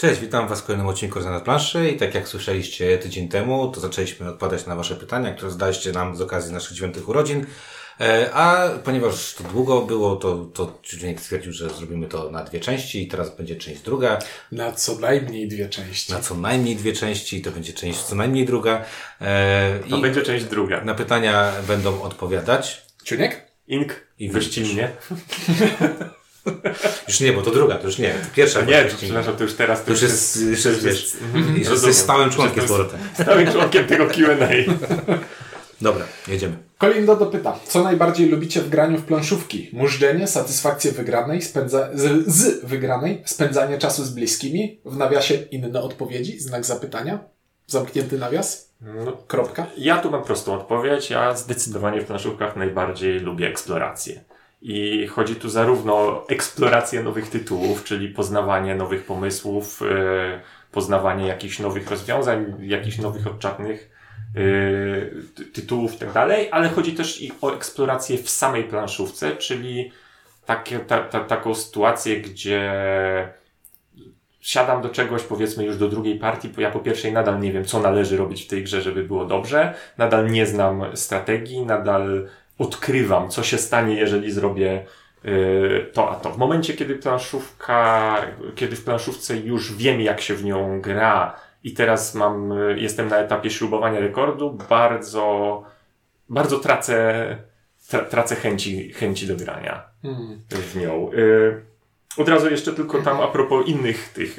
Cześć, witam Was w kolejnym odcinku na planszy i tak jak słyszeliście tydzień temu, to zaczęliśmy odpowiadać na Wasze pytania, które zadaliście nam z okazji naszych dziewiątych urodzin. E, a ponieważ to długo było, to, to Czujnik stwierdził, że zrobimy to na dwie części i teraz będzie część druga. Na co najmniej dwie części. Na co najmniej dwie części i to będzie część co najmniej druga. E, to będzie część druga. Na pytania będą odpowiadać. Ciuniek? Ink i wyścignie. Już nie, bo to druga, to już nie. Pierwsza. nie, to, przepraszam, to już teraz. To już jest, jest, jest, jest stałym członkiem z Stałym członkiem tego Q&A. Dobra, jedziemy. Kolindo dopyta, co najbardziej lubicie w graniu w planszówki? Mużdżenie, satysfakcję wygranej, spędza... z, z wygranej, spędzanie czasu z bliskimi, w nawiasie inne odpowiedzi, znak zapytania, zamknięty nawias, no, kropka. Ja tu mam prostą odpowiedź, ja zdecydowanie w planszówkach najbardziej lubię eksplorację. I chodzi tu zarówno o eksplorację nowych tytułów, czyli poznawanie nowych pomysłów, yy, poznawanie jakichś nowych rozwiązań, jakichś nowych odczarnych yy, tytułów i tak ale chodzi też i o eksplorację w samej planszówce, czyli takie, ta, ta, taką sytuację, gdzie siadam do czegoś, powiedzmy już do drugiej partii, bo ja po pierwszej nadal nie wiem, co należy robić w tej grze, żeby było dobrze, nadal nie znam strategii, nadal odkrywam, co się stanie, jeżeli zrobię y, to a to. W momencie, kiedy planszówka, kiedy w planszówce już wiem, jak się w nią gra i teraz mam, y, jestem na etapie śrubowania rekordu, bardzo, bardzo tracę, tracę chęci, chęci do grania hmm. w nią. Y, od razu jeszcze tylko tam a propos innych tych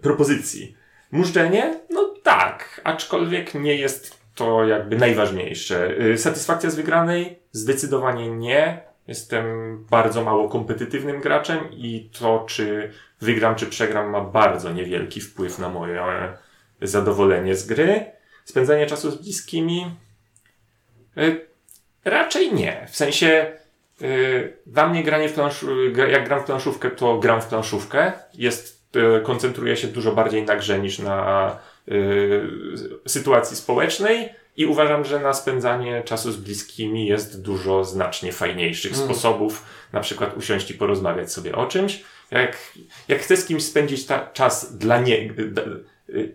propozycji. Mużdżenie? No tak, aczkolwiek nie jest to jakby najważniejsze. Y, satysfakcja z wygranej? Zdecydowanie nie. Jestem bardzo mało kompetytywnym graczem i to, czy wygram, czy przegram, ma bardzo niewielki wpływ na moje zadowolenie z gry. Spędzanie czasu z bliskimi? Y, raczej nie. W sensie, y, dla mnie granie w plansz... jak gram w planszówkę, to gram w planszówkę. Jest, koncentruję się dużo bardziej na grze niż na sytuacji społecznej i uważam, że na spędzanie czasu z bliskimi jest dużo znacznie fajniejszych mm. sposobów, na przykład usiąść i porozmawiać sobie o czymś. Jak, jak chcę z kimś spędzić ta, czas dla niego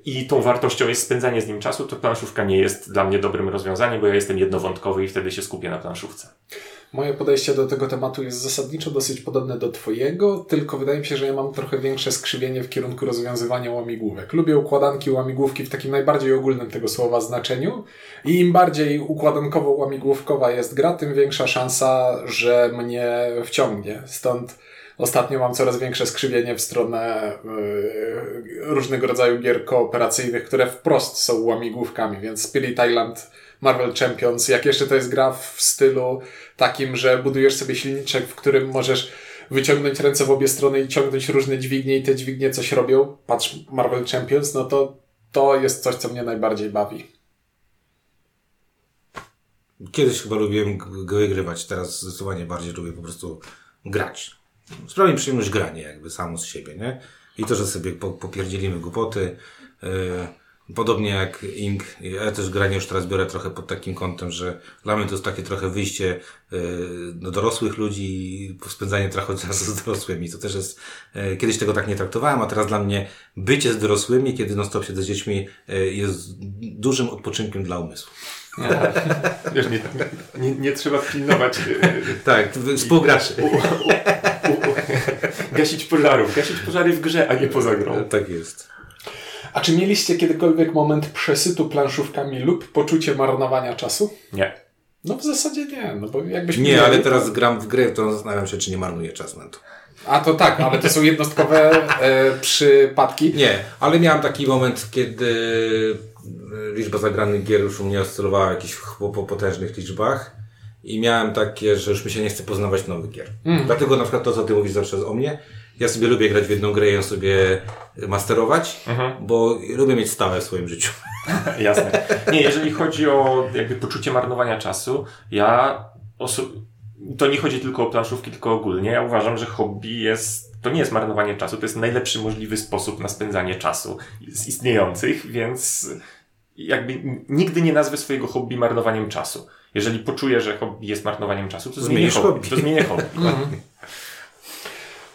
i tą wartością jest spędzanie z nim czasu, to planszówka nie jest dla mnie dobrym rozwiązaniem, bo ja jestem jednowątkowy i wtedy się skupię na planszówce. Moje podejście do tego tematu jest zasadniczo dosyć podobne do Twojego, tylko wydaje mi się, że ja mam trochę większe skrzywienie w kierunku rozwiązywania łamigłówek. Lubię układanki łamigłówki w takim najbardziej ogólnym tego słowa znaczeniu i im bardziej układankowo-łamigłówkowa jest gra, tym większa szansa, że mnie wciągnie. Stąd ostatnio mam coraz większe skrzywienie w stronę yy, różnego rodzaju gier kooperacyjnych, które wprost są łamigłówkami, więc Spirit Island Marvel Champions, jak jeszcze to jest gra w stylu takim, że budujesz sobie silniczek, w którym możesz wyciągnąć ręce w obie strony i ciągnąć różne dźwignie i te dźwignie coś robią, patrz Marvel Champions, no to to jest coś, co mnie najbardziej bawi. Kiedyś chyba lubiłem gry grywać, teraz zdecydowanie bardziej lubię po prostu grać. Sprawia mi przyjemność granie jakby samo z siebie, nie? I to, że sobie popierdzielimy głupoty, yy, Podobnie jak Ink, ja też granie już teraz biorę trochę pod takim kątem, że dla mnie to jest takie trochę wyjście yy, do dorosłych ludzi i spędzanie trochę czasu z dorosłymi. To też jest, yy, kiedyś tego tak nie traktowałem, a teraz dla mnie bycie z dorosłymi, kiedy non stop siedzę z dziećmi, jest dużym odpoczynkiem dla umysłu. No, wiesz, nie, nie, nie trzeba pilnować. tak, współgraczy. gasić pożarów. Gasić pożary w grze, a nie poza grą. Tak jest. A czy mieliście kiedykolwiek moment przesytu planszówkami lub poczucie marnowania czasu? Nie. No w zasadzie nie, no bo jakbyś... Nie, ale teraz gram w grę, to zastanawiam się, czy nie marnuję czasu na to. A to tak, ale to są jednostkowe e, przypadki. Nie, ale miałem taki moment, kiedy e, liczba zagranych gier już u mnie oscylowała w jakichś potężnych liczbach i miałem takie, że już mi się nie chce poznawać nowych gier. Mm. Dlatego na przykład to, co ty mówisz zawsze o mnie, ja sobie lubię grać w jedną grę i ją sobie masterować, mhm. bo lubię mieć stałe w swoim życiu. Jasne. Nie, jeżeli chodzi o jakby poczucie marnowania czasu, ja to nie chodzi tylko o planszówki, tylko ogólnie. Ja uważam, że hobby jest, to nie jest marnowanie czasu, to jest najlepszy możliwy sposób na spędzanie czasu z istniejących, więc jakby nigdy nie nazwę swojego hobby marnowaniem czasu. Jeżeli poczuję, że hobby jest marnowaniem czasu, to zmienię hobby. hobby. To zmienię hobby. Mhm.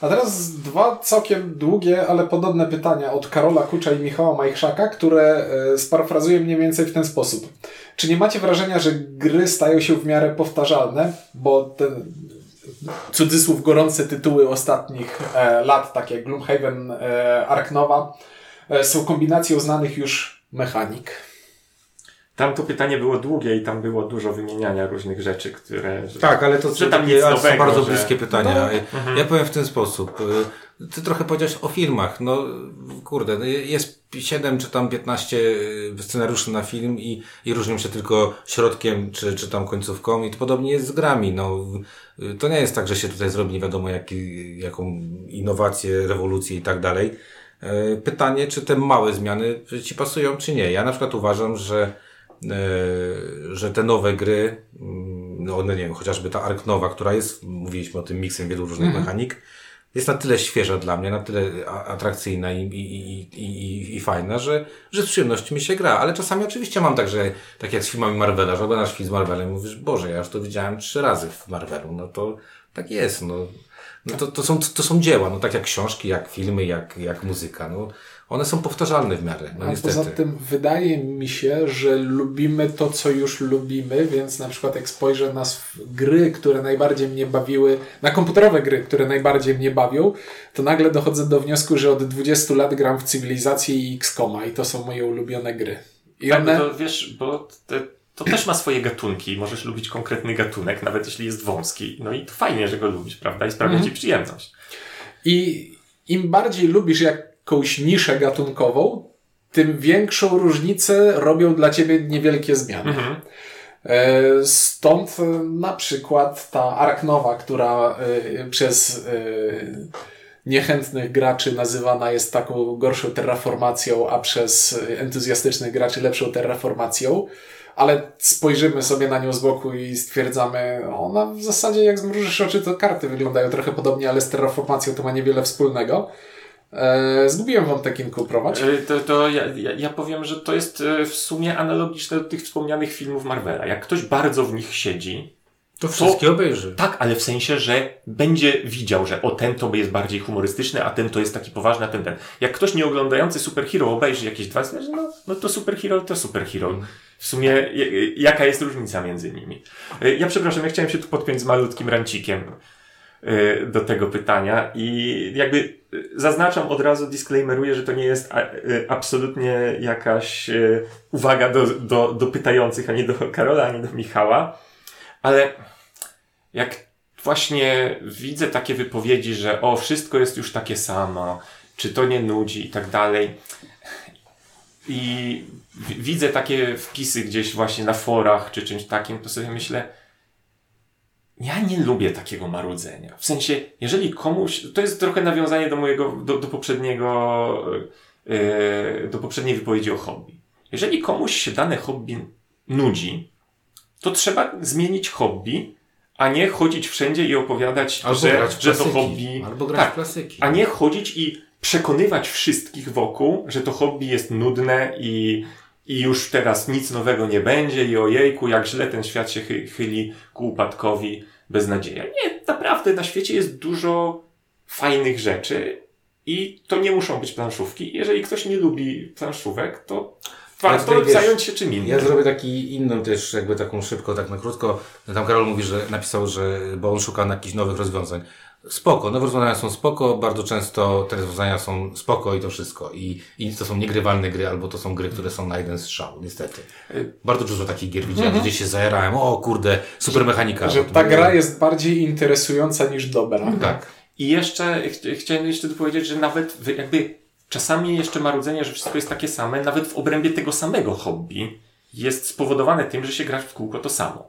A teraz dwa całkiem długie, ale podobne pytania od Karola Kucza i Michała Majchrzaka, które e, sparafrazuję mniej więcej w ten sposób. Czy nie macie wrażenia, że gry stają się w miarę powtarzalne? Bo ten cudzysłów gorące tytuły ostatnich e, lat, takie jak Gloomhaven, e, Ark Nova, e, są kombinacją znanych już mechanik. Tam to pytanie było długie i tam było dużo wymieniania różnych rzeczy, które... Że... Tak, ale to, Że są tam nic są nowego, bardzo że- bliskie pytania. No. Ja- Ja powiem w ten sposób. Y, Ty trochę powiedziałeś o filmach. No kurde, no, jest 7 czy tam 15 scenariuszy na film i, i różnią się tylko środkiem czy, czy tam końcówką i to podobnie jest z grami. No, y, to nie jest tak, że się tutaj zrobi nie wiadomo jaki, jaką innowację, rewolucję i tak dalej. Y, Pytanie, czy te małe zmiany Ci pasują, czy nie. Ja na przykład uważam, że że te nowe gry, mm, no one nie wiem, chociażby ta Ark Nowa, która jest, mówiliśmy o tym miksem wielu różnych mechanik, jest na tyle świeża dla mnie, na tyle atrakcyjna i, i, i, i, fajna, że, że z przyjemnością mi się gra. Ale czasami oczywiście mam tak, że tak jak z filmami Marvela, że oglądasz film z Marvelem i mówisz, Boże, ja już to widziałem trzy razy w Marvelu. No to tak jest, no. No to, to, są, to są dzieła, no tak jak książki, jak filmy, jak, jak muzyka. No, one są powtarzalne w miarę, no A niestety. poza tym wydaje mi się, że lubimy to, co już lubimy, więc na przykład jak spojrzę na gry, które najbardziej mnie bawiły, na komputerowe gry, które najbardziej mnie bawią, to nagle dochodzę do wniosku, że od 20 lat gram w Cywilizację i X-Koma i to są moje ulubione gry. I Tak, one... to wiesz, bo te, to też ma swoje gatunki. Możesz lubić konkretny gatunek, nawet jeśli jest wąski. No i to fajnie, że go lubisz, prawda? I sprawia ci przyjemność. I im bardziej lubisz jakąś niszę gatunkową, tym większą różnicę robią dla ciebie niewielkie zmiany. E, Stąd e, na przykład ta Ark Nova, która e, przez niechętnych graczy nazywana jest taką gorszą terraformacją, a przez entuzjastycznych graczy lepszą terraformacją, ale spojrzymy sobie na nią z boku i stwierdzamy, ona w zasadzie jak zmrużysz oczy, to karty wyglądają trochę podobnie, ale z terraformacją to ma niewiele wspólnego. E, zgubiłem wątek Inku, prowadź. Y, To, to ja, ja, ja powiem, że to jest y, w sumie analogiczne do tych wspomnianych filmów Marvela. Jak ktoś bardzo w nich siedzi, To wszystkie obejrzy. tak, ale w sensie, że będzie widział, że o ten to jest bardziej humorystyczny, a ten to jest taki poważny, a ten ten. Jak ktoś nie oglądający superhero obejrzy jakieś dwa, to no, no to superhero to superhero. W sumie jaka jest różnica między nimi? Ja przepraszam, ja chciałem się tu podpiąć z malutkim rancikiem do tego pytania i jakby y, zaznaczam od razu, disclaimeruję, że to nie jest y, absolutnie jakaś y, uwaga do, do, do pytających, ani do Karola, ani do Michała, ale jak właśnie widzę takie wypowiedzi, że o, wszystko jest już takie samo, czy to nie nudzi i tak dalej. I widzę takie wpisy gdzieś właśnie na forach czy czymś takim, to sobie myślę, ja nie lubię takiego marudzenia. W sensie, jeżeli komuś, to jest trochę nawiązanie do mojego, do, do poprzedniego, yy, do poprzedniej wypowiedzi o hobby. Jeżeli komuś się dane hobby nudzi, to trzeba zmienić hobby, a nie chodzić wszędzie i opowiadać, Albo że, że to hobby. Albo grać tak, klasyki. a nie chodzić i przekonywać wszystkich wokół, że to hobby jest nudne i, i już teraz nic nowego nie będzie i ojejku, jak źle ten świat się chy, chyli ku upadkowi, beznadzieja. Nie, naprawdę na świecie jest dużo fajnych rzeczy i to nie muszą być planszówki. Jeżeli ktoś nie lubi planszówek, to warto wiesz, zająć się czym innym. Ja zrobię taki inną też, jakby taką szybko, tak na krótko. Tam Karol mówi, że napisał, że, bo on szuka jakichś nowych rozwiązań. Spoko, nowe rozwiązania są spoko, bardzo często te rozwiązania są spoko i to wszystko. I, I to są niegrywalne gry, albo to są gry, które są na jeden strzał, niestety. Bardzo dużo takich gier widziałem, gdzie się zajarałem, o kurde, super mechanika. Że ta gra jest bardziej interesująca niż dobra. Tak. I jeszcze ch chciałem jeszcze tu powiedzieć, że nawet jakby czasami jeszcze marudzenie, że wszystko jest takie same, nawet w obrębie tego samego hobby jest spowodowane tym, że się gra w kółko to samo.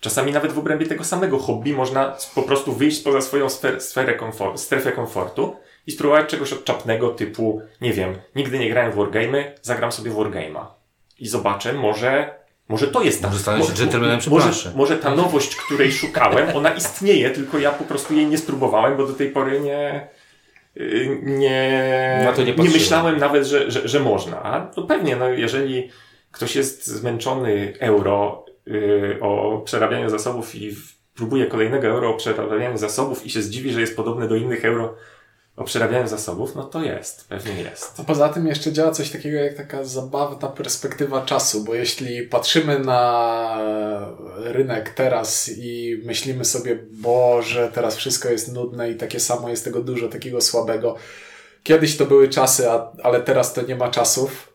Czasami nawet w obrębie tego samego hobby można po prostu wyjść poza swoją sfer sferę komfor strefę komfortu i spróbować czegoś odczapnego typu, nie wiem, nigdy nie grałem w wargamy, zagram sobie wargame'a. I zobaczę, może, może to jest ta... Może stanę się mo- przy może, może ta nowość, której szukałem, ona istnieje, tylko ja po prostu jej nie spróbowałem, bo do tej pory nie, y, nie, nie nie myślałem nawet, że, że, że można. A no pewnie, no jeżeli ktoś jest zmęczony euro, o przerabianiu zasobów i próbuje kolejnego euro o przerabianiu zasobów i się zdziwi, że jest podobne do innych euro o przerabianiu zasobów, no to jest, pewnie jest. A poza tym jeszcze działa coś takiego jak taka zabawna perspektywa czasu, bo jeśli patrzymy na rynek teraz i myślimy sobie, Boże, teraz wszystko jest nudne i takie samo jest tego dużo, takiego słabego. Kiedyś to były czasy, a, ale teraz to nie ma czasów.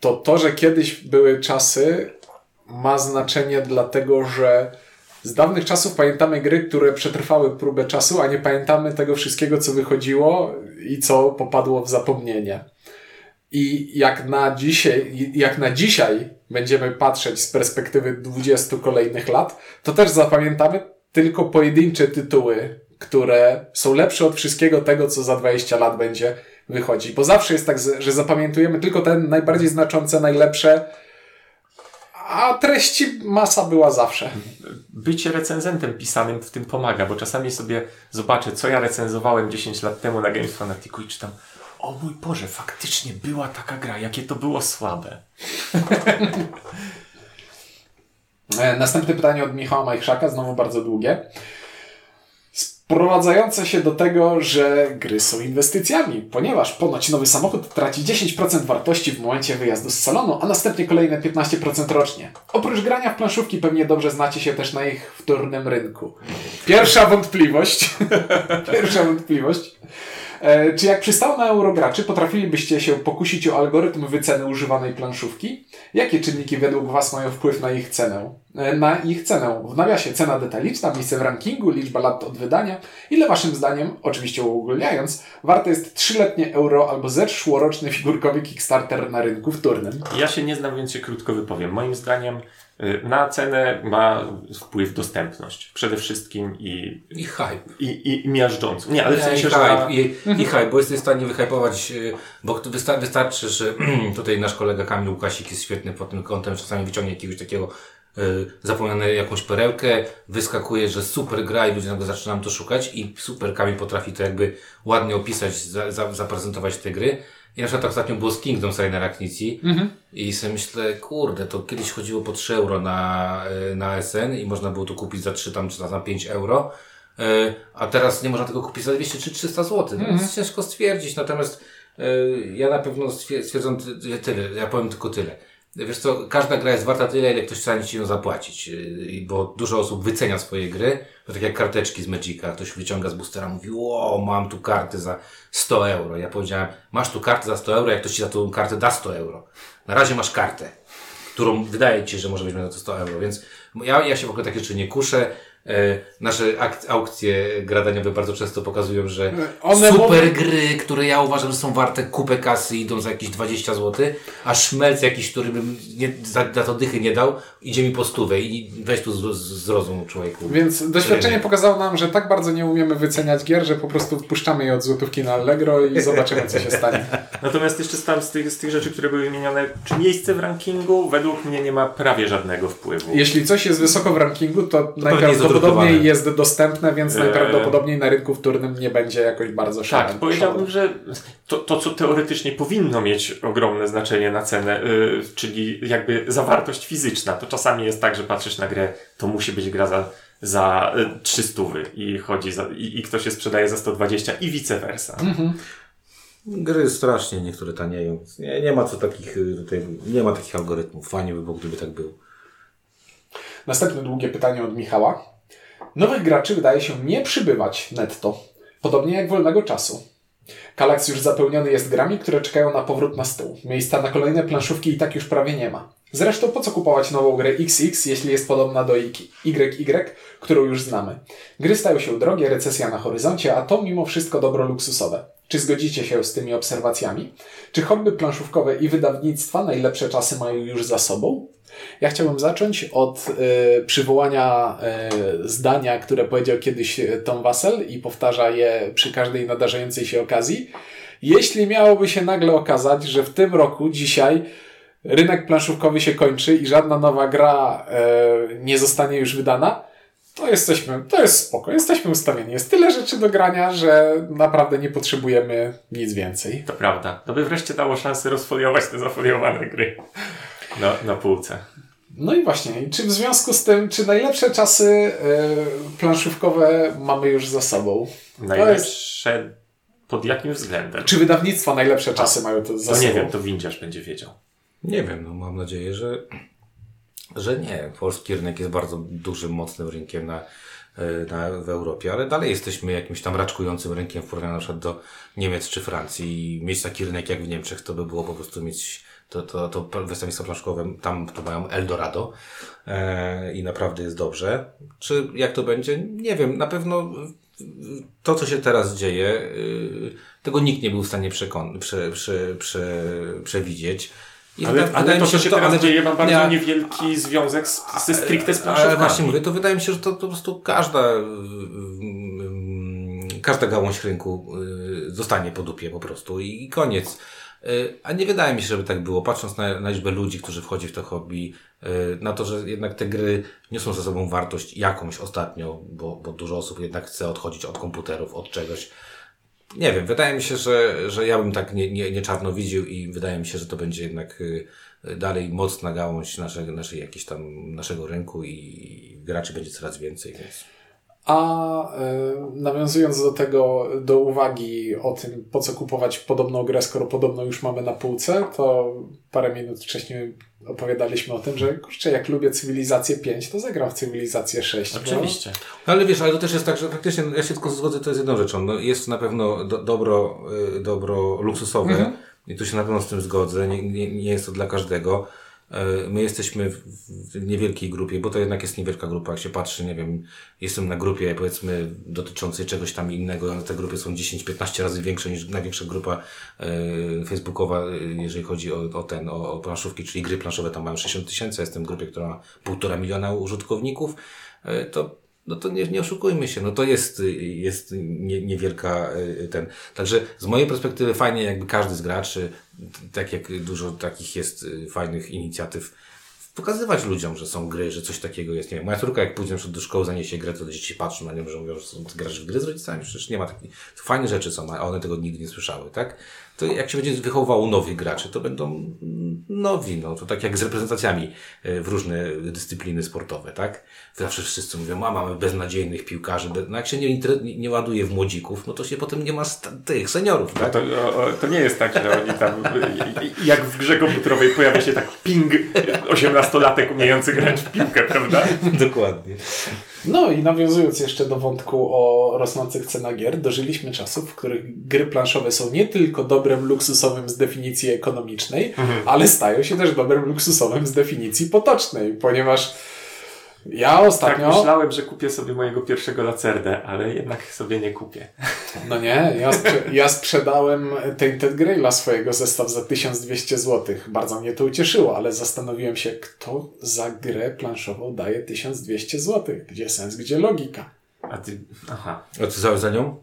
To to, że kiedyś były czasy, ma znaczenie dlatego, że z dawnych czasów pamiętamy gry, które przetrwały próbę czasu, a nie pamiętamy tego wszystkiego, co wychodziło i co popadło w zapomnienie. I jak na dzisiaj, jak na dzisiaj będziemy patrzeć z perspektywy 20 kolejnych lat, to też zapamiętamy tylko pojedyncze tytuły, które są lepsze od wszystkiego tego, co za 20 lat będzie wychodzić. Bo zawsze jest tak, że zapamiętujemy tylko te najbardziej znaczące, najlepsze, a treści masa była zawsze. Bycie recenzentem pisanym w tym pomaga, bo czasami sobie zobaczę, co ja recenzowałem 10 lat temu na Games Fanaticu i czytam o mój Boże, faktycznie była taka gra, jakie to było słabe. E, następne pytanie od Michała Majchrzaka, znowu bardzo długie sprowadzające się do tego, że gry są inwestycjami, ponieważ ponoć nowy samochód traci 10% wartości w momencie wyjazdu z salonu, a następnie kolejne 15% rocznie. Oprócz grania w planszówki pewnie dobrze znacie się też na ich wtórnym rynku. Pierwsza wątpliwość. Pierwsza wątpliwość. E, czy jak przystało na eurograczy, potrafilibyście się pokusić o algorytm wyceny używanej planszówki? Jakie czynniki według Was mają wpływ na ich cenę? E, na ich cenę. W nawiasie cena detaliczna, miejsce w rankingu, liczba lat od wydania. Ile Waszym zdaniem, oczywiście uogólniając, warte jest trzyletnie euro albo zeszłoroczny figurkowy Kickstarter na rynku wtórnym? Ja się nie znam, więc się krótko wypowiem. Moim zdaniem na cenę ma wpływ dostępność. Przede wszystkim i... I hype. I, i, i miażdżący. Nie, ale w sensie, i hype, że... I, I hype, bo jesteś w stanie wyhypować, y, bo wystarczy, że tutaj nasz kolega Kamil Łukasik jest świetny pod tym kątem, czasami wyciągnie jakiegoś takiego y, zapomniane jakąś perełkę, wyskakuje, że super gra i ludzie nagle zaczynają to szukać i super Kamil potrafi to jakby ładnie opisać, za, za, zaprezentować te gry. I na przykład ostatnio było z Kingdom Rainer Aknicji mhm. i sobie myślę, kurde, to kiedyś chodziło po 3 euro na, e, na SN i można było to kupić za 3 tam, czy za 5 euro. E, a teraz nie można tego kupić za 200 czy 300 zł. No mhm. Więc ciężko stwierdzić. Natomiast e, ja na pewno stwierdzam tyle. Ja powiem tylko tyle Wiesz co, każda gra jest warta tyle, ile ktoś stanie ci ją zapłacić, yy, bo dużo osób wycenia swoje gry, to tak jak karteczki z Magica, ktoś wyciąga z boostera, mówi, o, mam tu karty za 100 euro. Ja powiedziałem, masz tu kartę za 100 euro, jak ktoś ci za tą kartę da 100 euro. Na razie masz kartę, którą wydaje ci, że może być za to 100 euro, więc ja, ja się w ogóle takie rzeczy nie kuszę, nasze aukcje gradaniowe bardzo często pokazują, że One super mówią... gry, które ja uważam, że są warte kupę kasy, idą za jakieś 20 zł, a szmelc jakiś, który bym nie, za, za to dychy nie dał, idzie mi po stówę i weź tu z, z, zrozum człowieku. Więc doświadczenie pokazało nam, że tak bardzo nie umiemy wyceniać gier, że po prostu wpuszczamy je od złotówki na Allegro i zobaczymy, co się stanie. Natomiast jeszcze tam z tych, z tych rzeczy, które były wymienione, czy miejsce w rankingu według mnie nie ma prawie żadnego wpływu. Jeśli coś jest wysoko w rankingu, to, to najprawdopodobniej najprawdopodobniej jest dostępne, więc eee. najprawdopodobniej na rynku wtórnym nie będzie jakoś bardzo szalone. Tak, powiedziałbym, że to, to, co teoretycznie powinno mieć ogromne znaczenie na cenę, yy, czyli jakby zawartość fizyczna, to czasami jest tak, że patrzysz na grę, to musi być gra za za 300 i chodzi za, i, i ktoś się sprzedaje za 120 i vice versa. Mhm. Gry strasznie niektóre tanieją. Nie, nie ma co takich y, tutaj, nie ma takich algorytmów. Fajnie by było, gdyby tak było. Następne długie pytanie od Michała. Nowych graczy wydaje się nie przybywać netto, podobnie jak wolnego czasu. Kalaks już zapełniony jest grami, które czekają na powrót na stół. Miejsca na kolejne planszówki i tak już prawie nie ma. Zresztą po co kupować nową grę XX, jeśli jest podobna do YY, którą już znamy? Gry stają się drogie, recesja na horyzoncie, a to mimo wszystko dobro luksusowe. Czy zgodzicie się z tymi obserwacjami? Czy hobby planszówkowe i wydawnictwa najlepsze czasy mają już za sobą? Ja chciałbym zacząć od y, przywołania y, zdania, które powiedział kiedyś Tom Wassel i powtarza je przy każdej nadarzającej się okazji. Jeśli miałoby się nagle okazać, że w tym roku, dzisiaj, rynek planszówkowy się kończy i żadna nowa gra y, nie zostanie już wydana, to jesteśmy, to jest spoko, jesteśmy ustawieni. Jest tyle rzeczy do grania, że naprawdę nie potrzebujemy nic więcej. To prawda. To by wreszcie dało szansę rozfoliować te zafoliowane gry na, na półce. No i właśnie, czy w związku z tym, czy najlepsze czasy y, planszówkowe mamy już za sobą? Najlepsze pod jakim względem? Czy wydawnictwa najlepsze czasy mają to za No sobą? nie wiem, to windziarz będzie wiedział. Nie wiem, no mam nadzieję, że, że nie. Polski rynek jest bardzo dużym, mocnym rynkiem na, e, na, w Europie, ale dalej jesteśmy jakimś tam raczkującym rynkiem w porównaniu na przykład do Niemiec czy Francji. I mieć taki rynek jak w Niemczech, to by było po prostu mieć to, to, to wydawnictwa planszkowe, tam to mają Eldorado e, i naprawdę jest dobrze. Czy jak to będzie? Nie wiem. Na pewno to, co się teraz dzieje, y, tego nikt nie był w stanie przekon- prze, prze, prze, przewidzieć. I Ale, ale to, mi co się że teraz ale- dzieje, ma bardzo nie, niewielki związek z, ze stricte z ale planszówkami. właśnie mówię, to wydaje mi się, że to po prostu każda, każda gałąź rynku y, zostanie po dupie po prostu i, i koniec. Y, A nie wydaje mi się, żeby tak było. Patrząc na, na liczbę ludzi, którzy wchodzi w to hobby, y, na to, że jednak te gry niosą ze sobą wartość jakąś ostatnio, bo, bo dużo osób jednak chce odchodzić od komputerów, od czegoś. Nie wiem, wydaje mi się, że, że ja bym tak nie, nie, nie czarno widział i wydaje mi się, że to będzie jednak y, dalej mocna gałąź naszego, naszej jakiejś tam, naszego rynku i graczy będzie coraz więcej, więc. A y, nawiązując do tego, do uwagi o tym, po co kupować podobną grę, skoro podobno już mamy na półce, to parę minut wcześniej opowiadaliśmy o tym, że kurczę, jak lubię Cywilizację 5, to zagram w Cywilizację 6. bo- Oczywiście. No ale wiesz, ale to też jest tak, że faktycznie, ja się tylko zgodzę, to jest jedną rzeczą. No, jest na pewno do, dobro, y, dobro luksusowe i tu się na pewno z tym zgodzę. Nie, nie, nie jest to dla każdego. Y, My jesteśmy w, niewielkiej grupie, bo to jednak jest niewielka grupa. Jak się patrzy, nie wiem, jestem na grupie powiedzmy dotyczącej czegoś tam innego, ale te grupy są 10-15 razy większe niż największa grupa y, facebookowa, y, jeżeli chodzi o, o ten, o, o planszówki, czyli gry planszowe tam mają 60 tysięcy, jestem w grupie, która ma półtora miliona użytkowników, to no to nie, nie oszukujmy się, no to jest, jest nie, niewielka y, ten. Także z mojej perspektywy fajnie jakby każdy z graczy, tak jak dużo takich jest y, fajnych inicjatyw, pokazywać ludziom, że są gry, że coś takiego jest. Nie wiem, moja córka jak pójdzie do szkoły zaniesie grę, to dzieci patrzą na nią, że mówią, że grasz w gry z rodzicami, przecież nie ma takich. Fajne rzeczy są, a one tego nigdy nie słyszały, tak? To jak się będzie wychowywało nowych graczy, to będą nowi, no to tak jak z reprezentacjami y, w różne dyscypliny sportowe, tak? Zawsze wszyscy mówią, a mamy beznadziejnych piłkarzy, no jak się nie, nie, ładuje w młodzików, no to się potem nie ma tych seniorów, tak? To, o, o, to nie jest tak, że oni tam, jak w grze komputerowej pojawia się tak ping 18-latek umiejący grać w piłkę, prawda? Dokładnie. No i nawiązując jeszcze do wątku o rosnących cenach gier, dożyliśmy czasów, w których gry planszowe są nie tylko dobrem luksusowym z definicji ekonomicznej, ale stają się też dobrem luksusowym z definicji potocznej, ponieważ ja Tak ostatnio... myślałem, że kupię sobie mojego pierwszego Lacerdę, ale jednak sobie nie kupię. No nie, ja, sprze ja sprzedałem Tainted Graila swojego zestaw za 1200 zł. Bardzo mnie to ucieszyło, ale zastanowiłem się, kto za grę planszową daje 1200 zł? Gdzie sens, gdzie logika? A ty, aha. A co za, za nią?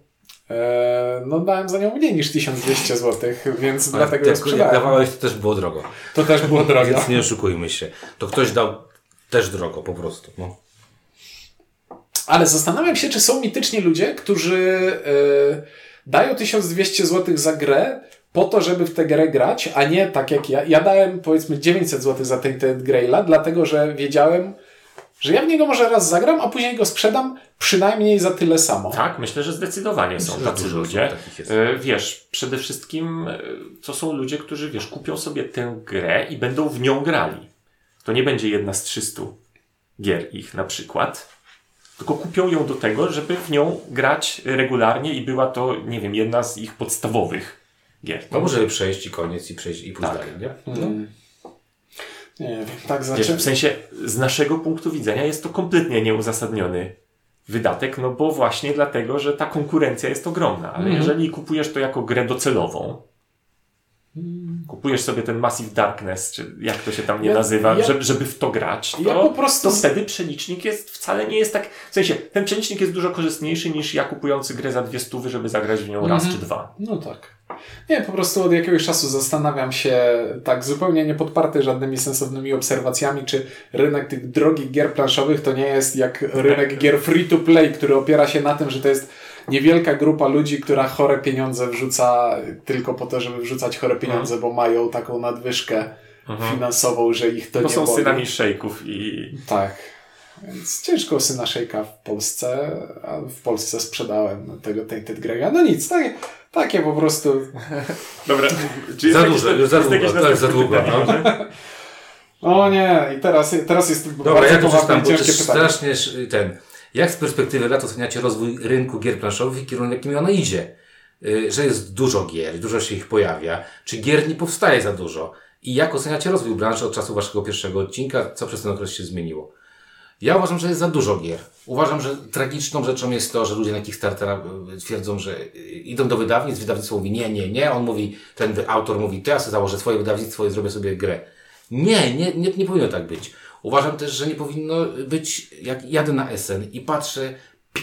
Eee, no dałem za nią mniej niż 1200 zł, więc dlatego jak, ją jak sprzedałem. dawałeś, to też było drogo. To też było drogie. Więc nie oszukujmy się. To ktoś dał też drogo, po prostu. No. Ale zastanawiam się, czy są mityczni ludzie, którzy e, dają 1200 zł za grę po to, żeby w tę grę grać, a nie tak jak ja. Ja dałem powiedzmy 900 zł za Tainted Graila, dlatego że wiedziałem, że ja w niego może raz zagram, a później go sprzedam przynajmniej za tyle samo. Tak, myślę, że zdecydowanie są Myślę, że tacy dużo ludzie. osób takich jest. E, Wiesz, przede wszystkim e, to są ludzie, którzy, wiesz, kupią sobie tę grę i będą w nią grali. To nie będzie jedna z 300 gier ich na przykład, tylko kupią ją do tego, żeby w nią grać regularnie i była to, nie wiem, jedna z ich podstawowych gier. No może przejść i koniec i przejść i pójść Tak. dalej, nie? Mm. Nie wiem, tak Wiesz, znaczy. w sensie z naszego punktu widzenia jest to kompletnie nieuzasadniony wydatek, no bo właśnie dlatego, że ta konkurencja jest ogromna. Ale Mhm. jeżeli kupujesz to jako grę docelową, kupujesz sobie ten Massive Darkness, czy jak to się tam nie Ja- nazywa, ja- żeby, żeby w to grać, to, Ja po prostu to wtedy przelicznik jest wcale nie jest tak. W sensie, ten przelicznik jest dużo korzystniejszy niż ja kupujący grę za dwie stówy, żeby zagrać w nią raz Mhm. czy dwa. No tak. Nie, po prostu od jakiegoś czasu zastanawiam się, tak zupełnie nie podparty żadnymi sensownymi obserwacjami, czy rynek tych drogich gier planszowych to nie jest jak rynek gier free to play, który opiera się na tym, że to jest niewielka grupa ludzi, która chore pieniądze wrzuca tylko po to, żeby wrzucać chore pieniądze, bo mają taką nadwyżkę finansową, że ich to Bo nie są boli. synami szejków i... Tak. Więc ciężko syna Szejka w Polsce, a w Polsce sprzedałem tego Tainted Greya. No nic, takie, takie po prostu... Dobra, czy Za jakieś- dużo, jest za długo, tak, za długo? O no nie, i teraz, teraz jest Dobra, bardzo ja to przeczytam, bo to jest strasznie sz- ten. Jak z perspektywy lat oceniacie rozwój rynku gier planszowych i kierunek, jakim ono idzie? Y, Że jest dużo gier, dużo się ich pojawia. Czy gier nie powstaje za dużo? I jak oceniacie rozwój branży od czasu waszego pierwszego odcinka? Co przez ten okres się zmieniło? Ja uważam, że jest za dużo gier. Uważam, że tragiczną rzeczą jest to, że ludzie na Kickstartera y, twierdzą, że y, idą do wydawnictw, wydawnictwo mówi nie, nie, nie. On mówi, ten autor mówi, to ja sobie założę swoje wydawnictwo i zrobię sobie grę. Nie, nie, nie, nie powinno tak być. Uważam też, że nie powinno być, jak jadę na SN i patrzę,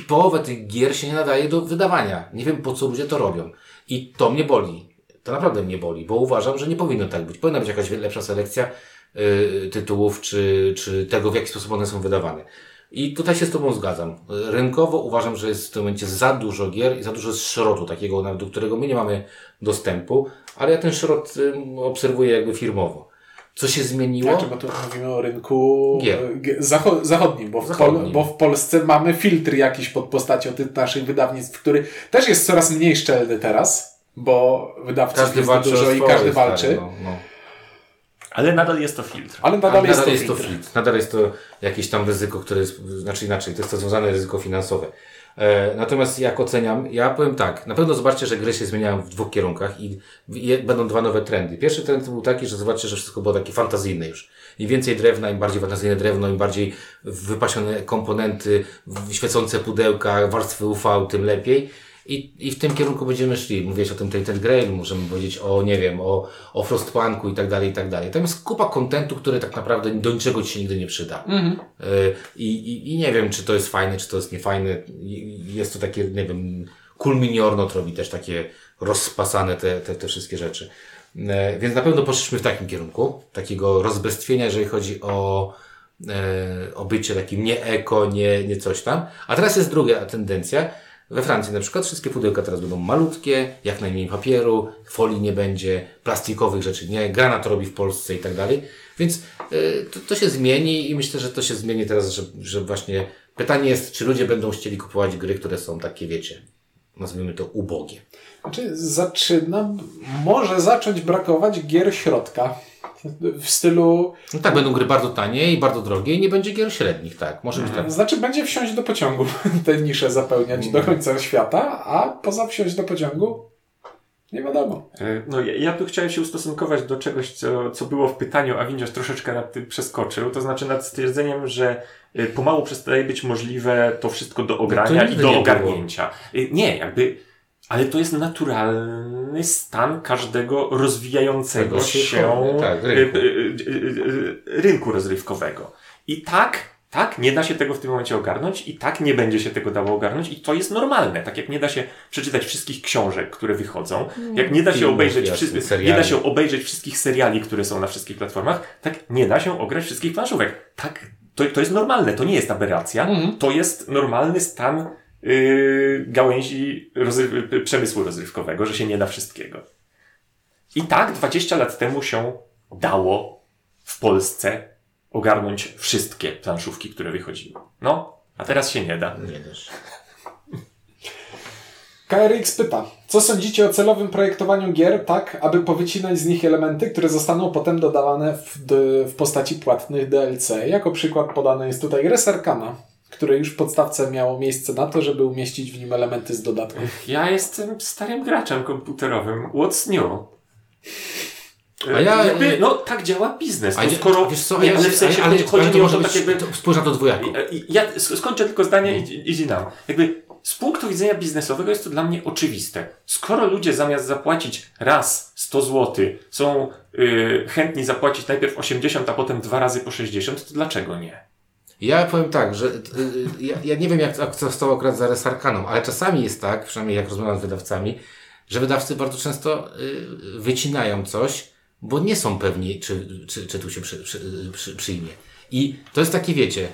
połowę tych gier się nie nadaje do wydawania. Nie wiem, po co ludzie to robią. I to mnie boli. To naprawdę mnie boli, bo uważam, że nie powinno tak być. Powinna być jakaś lepsza selekcja y, tytułów, czy, czy tego, w jaki sposób one są wydawane. I tutaj się z Tobą zgadzam. Rynkowo uważam, że jest w tym momencie za dużo gier i za dużo szrotu, takiego, do którego my nie mamy dostępu, ale ja ten szrot obserwuję jakby firmowo. Co się zmieniło? Znaczy, bo tu mówimy o rynku Gier. e, g- zacho- zachodnim, bo w, Zachodnim. Bo w Polsce mamy filtr jakiś pod postacią tych naszych wydawnictw, który też jest coraz mniej szczelny teraz, bo wydawców jest walczy dużo i każdy stary, walczy, No, no. Ale nadal jest to filtr. ale nadal, Nadal, jest, to jest to filtr. flit. Nadal jest to jakieś tam ryzyko, które jest, znaczy inaczej, to jest to związane ryzyko finansowe. E, natomiast jak oceniam, ja powiem tak, na pewno zobaczcie, że gry się zmieniają w dwóch kierunkach i je, będą dwa nowe trendy. Pierwszy trend był taki, że zobaczcie, że wszystko było takie fantazyjne już. Im więcej drewna, im bardziej fantazyjne drewno, im bardziej wypasione komponenty, świecące pudełka, warstwy UV, tym lepiej. I, I w tym kierunku będziemy szli. Mówiłeś o tym Tainted Grail, możemy powiedzieć o, nie wiem, o, o Frostpunku i tak dalej, i tak dalej. Tam jest kupa kontentu, który tak naprawdę do niczego ci się nigdy nie przyda. Y, I, i, I nie wiem, czy to jest fajne, czy to jest niefajne. Jest to takie, nie wiem, kulminiornot robi też takie rozpasane te, te, te wszystkie rzeczy. E, Więc na pewno poszliśmy w takim kierunku, takiego rozbestwienia, jeżeli chodzi o, e, o bycie takim nie eko, nie, nie coś tam. A teraz jest druga tendencja. We Francji na przykład wszystkie pudełka teraz będą malutkie, jak najmniej papieru, folii nie będzie, plastikowych rzeczy nie, Grana to robi w Polsce i tak dalej. Więc y, to, to się zmieni i myślę, że to się zmieni teraz, że, że właśnie pytanie jest, czy ludzie będą chcieli kupować gry, które są takie, wiecie, nazwijmy to ubogie. Znaczy, zaczyna, może zacząć brakować gier środka. W stylu, No tak, będą gry bardzo tanie i bardzo drogie i nie będzie gier średnich, tak, może być tak. znaczy będzie wsiąść do pociągu, te nisze zapełniać do końca świata, a poza wsiąść do pociągu nie wiadomo. E, No, ja, ja tu chciałem się ustosunkować do czegoś, co, co było w pytaniu, a Windziarz troszeczkę nad tym przeskoczył. To znaczy nad stwierdzeniem, że e, pomału przestaje być możliwe to wszystko do ogrania nigdy i do było. ogarnięcia. E, Nie, jakby, ale to jest naturalny stan każdego rozwijającego się- się tak, rynku. e, e, e, e, rynku rozrywkowego. I tak, tak, nie da się tego w tym momencie ogarnąć i tak nie będzie się tego dało ogarnąć i to jest normalne. Tak jak nie da się przeczytać wszystkich książek, które wychodzą, jak nie da się obejrzeć jasne, nie seriali. da się obejrzeć wszystkich seriali, które są na wszystkich platformach, tak nie da się ograć wszystkich planszówek. Tak, to, to jest normalne, to nie jest aberracja, to jest normalny stan yy, gałęzi rozry- przemysłu rozrywkowego, że się nie da wszystkiego. I tak 20 lat temu się dało w Polsce ogarnąć wszystkie planszówki, które wychodziły. No, a teraz się nie da. Nie też. KRX pyta, co sądzicie o celowym projektowaniu gier tak, aby powycinać z nich elementy, które zostaną potem dodawane w, d- w postaci płatnych DLC? Jako przykład podany jest tutaj Reserkana, które już w podstawce miało miejsce na to, żeby umieścić w nim elementy z dodatków. Ja jestem starym graczem komputerowym. What's new? A ja- jakby, no tak działa biznes. No, skoro, wiesz co, nie, ale w sensie ale- chodzi, ale chodzi to mi o to tak jakby... to spójrz na to dwojako. Ja sk- skończę tylko zdanie i, i nam. Jakby z punktu widzenia biznesowego jest to dla mnie oczywiste. Skoro ludzie zamiast zapłacić raz 100 zł są y, chętni zapłacić najpierw 80, a potem dwa razy po 60, to dlaczego nie? Ja powiem tak, że y, y, ja, ja nie wiem, jak to stało akurat za Resarkaną, ale czasami jest tak, przynajmniej jak rozmawiam z wydawcami, że wydawcy bardzo często y, wycinają coś, bo nie są pewni, czy, czy, czy tu się przy, przy, przy, przyjmie. I to jest takie, wiecie,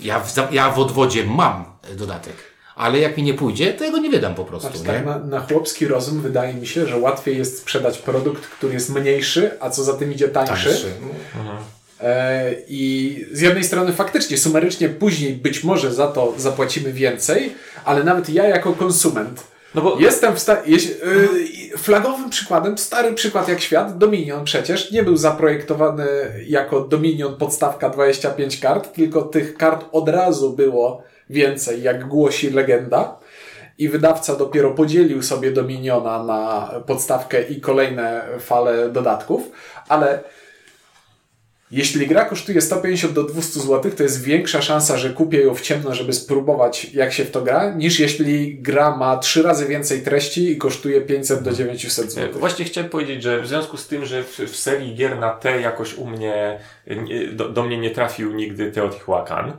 ja w, ja w odwodzie mam dodatek, ale jak mi nie pójdzie, to ja go nie wydam po prostu, Znaczy, nie? tak na, na chłopski rozum wydaje mi się, że łatwiej jest sprzedać produkt, który jest mniejszy, a co za tym idzie tańszy. Tańszy. E, I z jednej strony faktycznie, sumarycznie później być może za to zapłacimy więcej, ale nawet ja jako konsument No bo jestem w stanie. flagowym przykładem, stary przykład jak świat, Dominion przecież nie był zaprojektowany jako Dominion podstawka 25 kart, tylko tych kart od razu było więcej, jak głosi legenda. I wydawca dopiero podzielił sobie Dominiona na podstawkę i kolejne fale dodatków, ale jeśli gra kosztuje 150 do 200 zł, to jest większa szansa, że kupię ją w ciemno, żeby spróbować, jak się w to gra, niż jeśli gra ma trzy razy więcej treści i kosztuje 500 do 900 E, zł. Właśnie chciałem powiedzieć, że w związku z tym, że w, w serii gier na T jakoś u mnie, nie, do, do mnie nie trafił nigdy Teotihuacan.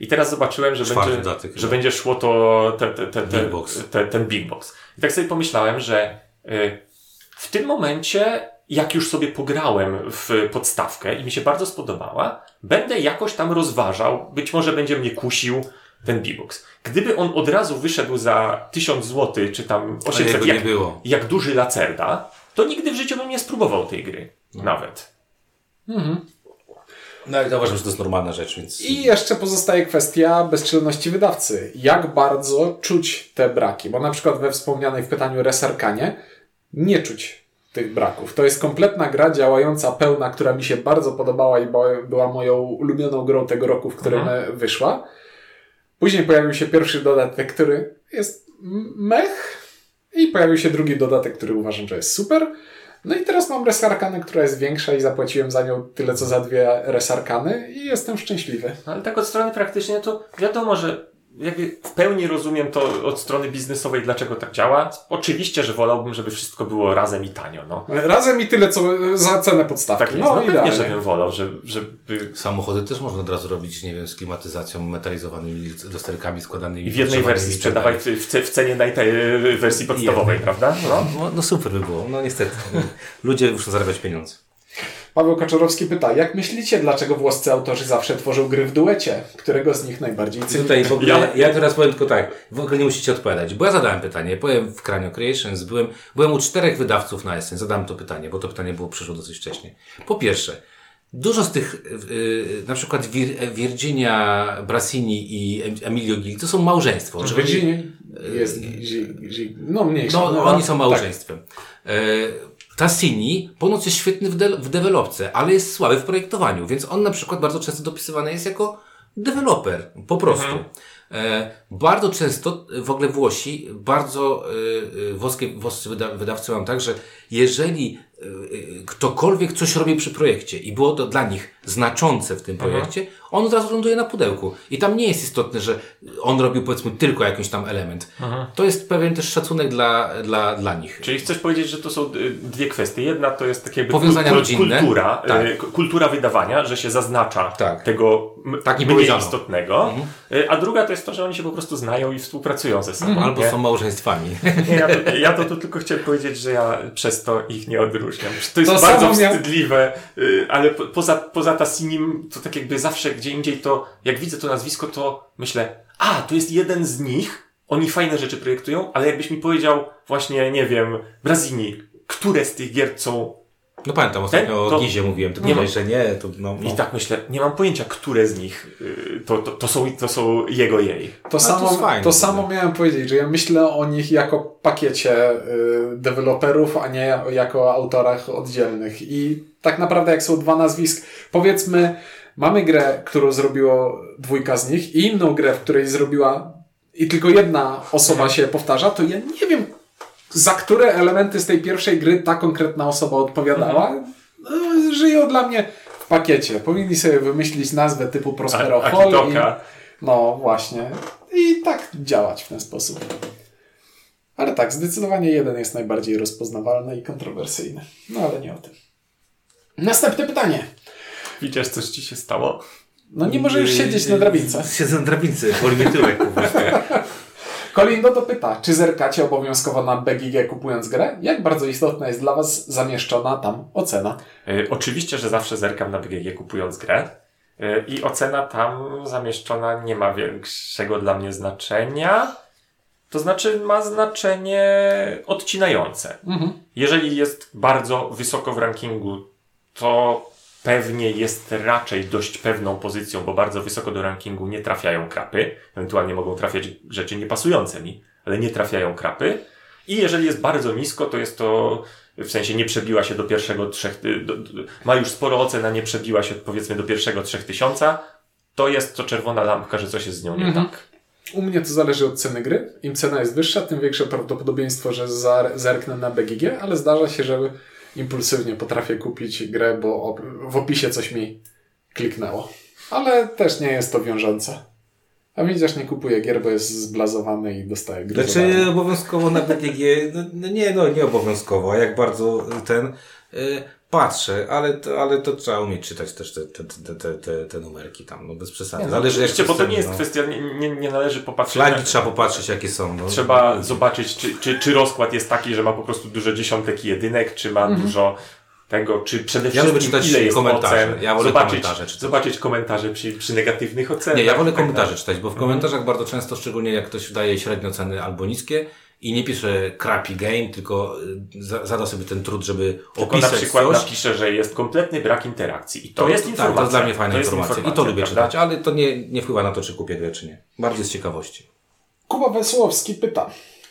I teraz zobaczyłem, że, Czwarty będzie, że będzie szło to te, te, te, te, Big box. Te, ten big box. I tak sobie pomyślałem, że y, w tym momencie, jak już sobie pograłem w podstawkę i mi się bardzo spodobała, będę jakoś tam rozważał, być może będzie mnie kusił ten big box. Gdyby on od razu wyszedł za 1000 zł, czy tam Ale 800, jego jak, jak duży lacerda, to nigdy w życiu bym nie spróbował tej gry. No. Nawet. No i to uważam, że to jest normalna rzecz, więc... I jeszcze pozostaje kwestia bezczelności wydawcy. Jak bardzo czuć te braki? Bo na przykład we wspomnianej w pytaniu Resarkanie nie czuć tych braków. To jest kompletna gra działająca, pełna, która mi się bardzo podobała i była moją ulubioną grą tego roku, w którym e, wyszła. Później pojawił się pierwszy dodatek, który jest mech i pojawił się drugi dodatek, który uważam, że jest super. No i teraz mam Resarkanę, która jest większa i zapłaciłem za nią tyle, co za dwie Resarkany i jestem szczęśliwy. Ale tak od strony praktycznej, to wiadomo, że jakby w pełni rozumiem to od strony biznesowej, dlaczego tak działa. Oczywiście, że wolałbym, żeby wszystko było razem i tanio, no. Razem i tyle, co za cenę podstawki. Tak jest. No, no, pewnie, żebym wolał, że, żeby Samochody też można od razu robić, nie wiem, z klimatyzacją, metalizowanymi lusterkami składanymi. w jednej wersji i tak sprzedawać w, w, cenie naj, wersji podstawowej, Jednej. prawda? No. No, no super by było, no niestety. Ludzie muszą zarabiać pieniądze. Paweł Kaczorowski pyta, jak myślicie, dlaczego włoscy autorzy zawsze tworzą gry w duecie? Którego z nich najbardziej cenicie? Tutaj w ogóle, Ja- ja, teraz powiem tylko tak, w ogóle nie musicie odpowiadać, bo ja zadałem pytanie, byłem w Cranio Creations, byłem, byłem u czterech wydawców na Essen, zadałem to pytanie, bo to pytanie było przyszło dosyć wcześnie. Po pierwsze, dużo z tych, yy, na przykład Vir, Virginia Brassini i Em- Emilio Gil, to są małżeństwo. Virginia jest Zi- no mniejsza. No, no, oni są tak. małżeństwem. E, Tassini ponoć jest świetny w, de- w dewelopce, ale jest słaby w projektowaniu, więc on na przykład bardzo często dopisywany jest jako deweloper, po prostu. E, bardzo często w ogóle Włosi, bardzo e, e, włoskie, włoscy wyda, wydawcy mam tak, że jeżeli e, e, ktokolwiek coś robi przy projekcie i było to dla nich znaczące w tym projekcie, on od razu ląduje na pudełku. I tam nie jest istotne, że on robił powiedzmy tylko jakiś tam element. To jest pewien też szacunek dla, dla, dla nich. Czyli chcesz powiedzieć, że to są y, dwie kwestie. Jedna to jest takie Powiązania kul- rodzinne. kultura, Tak. y, kultura wydawania, że się zaznacza Tak. tego m- Tak i mniej powiedziano. istotnego. Y, A druga to jest to, że oni się po prostu znają i współpracują ze sobą. Albo nie? są małżeństwami. Nie, ja, to, ja to tu tylko chciałem powiedzieć, że ja przez to ich nie odróżniam. To jest To bardzo wstydliwe, y, ale po, poza, poza Tassinim, to tak jakby zawsze gdzie indziej to, jak widzę to nazwisko, to myślę, a, to jest jeden z nich, oni fajne rzeczy projektują, ale jakbyś mi powiedział właśnie, nie wiem, Brazini, które z tych gier są No pamiętam, ostatnio to- o Gizie mówiłem, ty nie mówiłeś, że nie, to no, no. i tak myślę, nie mam pojęcia, które z nich y, to, to, to, są, to są jego jej. To, to samo, jest fajne to samo miałem powiedzieć, że ja myślę o nich jako pakiecie y, deweloperów, a nie jako autorach oddzielnych. I tak naprawdę jak są dwa nazwisk, powiedzmy, mamy grę, którą zrobiło dwójka z nich i inną grę, w której zrobiła i tylko jedna osoba się powtarza, to ja nie wiem, za które elementy z tej pierwszej gry ta konkretna osoba odpowiadała. No, żyją dla mnie w pakiecie. Powinni sobie wymyślić nazwę typu Prospero A- Hall. i- no właśnie. I tak działać w ten sposób. Ale tak, zdecydowanie jeden jest najbardziej rozpoznawalny i kontrowersyjny. No ale nie o tym. Następne pytanie. Widzisz, coś ci się stało? No nie może już siedzieć na drabince. Siedzę na drabince, boli mnie tyłek po prostu. Colin Dodo pyta, czy zerkacie obowiązkowo na BGG kupując grę? Jak bardzo istotna jest dla Was zamieszczona tam ocena? Y, Oczywiście, że zawsze zerkam na BGG kupując grę y, i ocena tam zamieszczona nie ma większego dla mnie znaczenia. To znaczy ma znaczenie odcinające. Mhm. Jeżeli jest bardzo wysoko w rankingu, to pewnie jest raczej dość pewną pozycją, bo bardzo wysoko do rankingu nie trafiają krapy. Ewentualnie mogą trafiać rzeczy niepasujące mi, ale nie trafiają krapy. I jeżeli jest bardzo nisko, to jest to w sensie nie przebiła się do pierwszego trzech, do, do, ma już sporo ocen, a nie przebiła się powiedzmy do pierwszego trzech tysiąca, to jest to czerwona lampka, że coś jest z nią nie Mhm. tak. U mnie to zależy od ceny gry. Im cena jest wyższa, tym większe prawdopodobieństwo, że zar- zerknę na BGG, ale zdarza się, że impulsywnie potrafię kupić grę, bo w opisie coś mi kliknęło. Ale też nie jest to wiążące. A widzisz, nie kupuję gier, bo jest zblazowany i dostaję gry. Znaczy obowiązkowo na BTG, no, no nie, no nie obowiązkowo, a jak bardzo ten y, patrzę, ale to, ale to trzeba umieć czytać też te, te, te, te, te, te numerki tam, no bez przesady. Zależy jak Oczywiście, bo to nie jest no. kwestia, nie, nie, nie należy popatrzeć Flagi na, trzeba popatrzeć jakie są. No. Trzeba zobaczyć, czy, czy, czy rozkład jest taki, że ma po prostu dużo dziesiątek i jedynek, czy ma dużo tego, czy przede wszystkim czytać ile jest komentarze. ocen. Ja wolę zobaczyć, komentarze czytać. zobaczyć komentarze przy, przy negatywnych ocenach. Nie, ja wolę i tak komentarze czytać, bo w komentarzach bardzo często, szczególnie jak ktoś daje średnio ceny albo niskie i nie pisze crappy game, tylko y, za, zada sobie ten trud, żeby Tylko na opisać przykład coś. że jest kompletny brak interakcji. I to, jest tak, informacja. to jest dla mnie fajna To jest informacja. I to lubię prawda? czytać, ale to nie, nie wpływa na to, czy kupię grę, czy nie. Bardziej z ciekawości. Kuba Wesołowski pyta,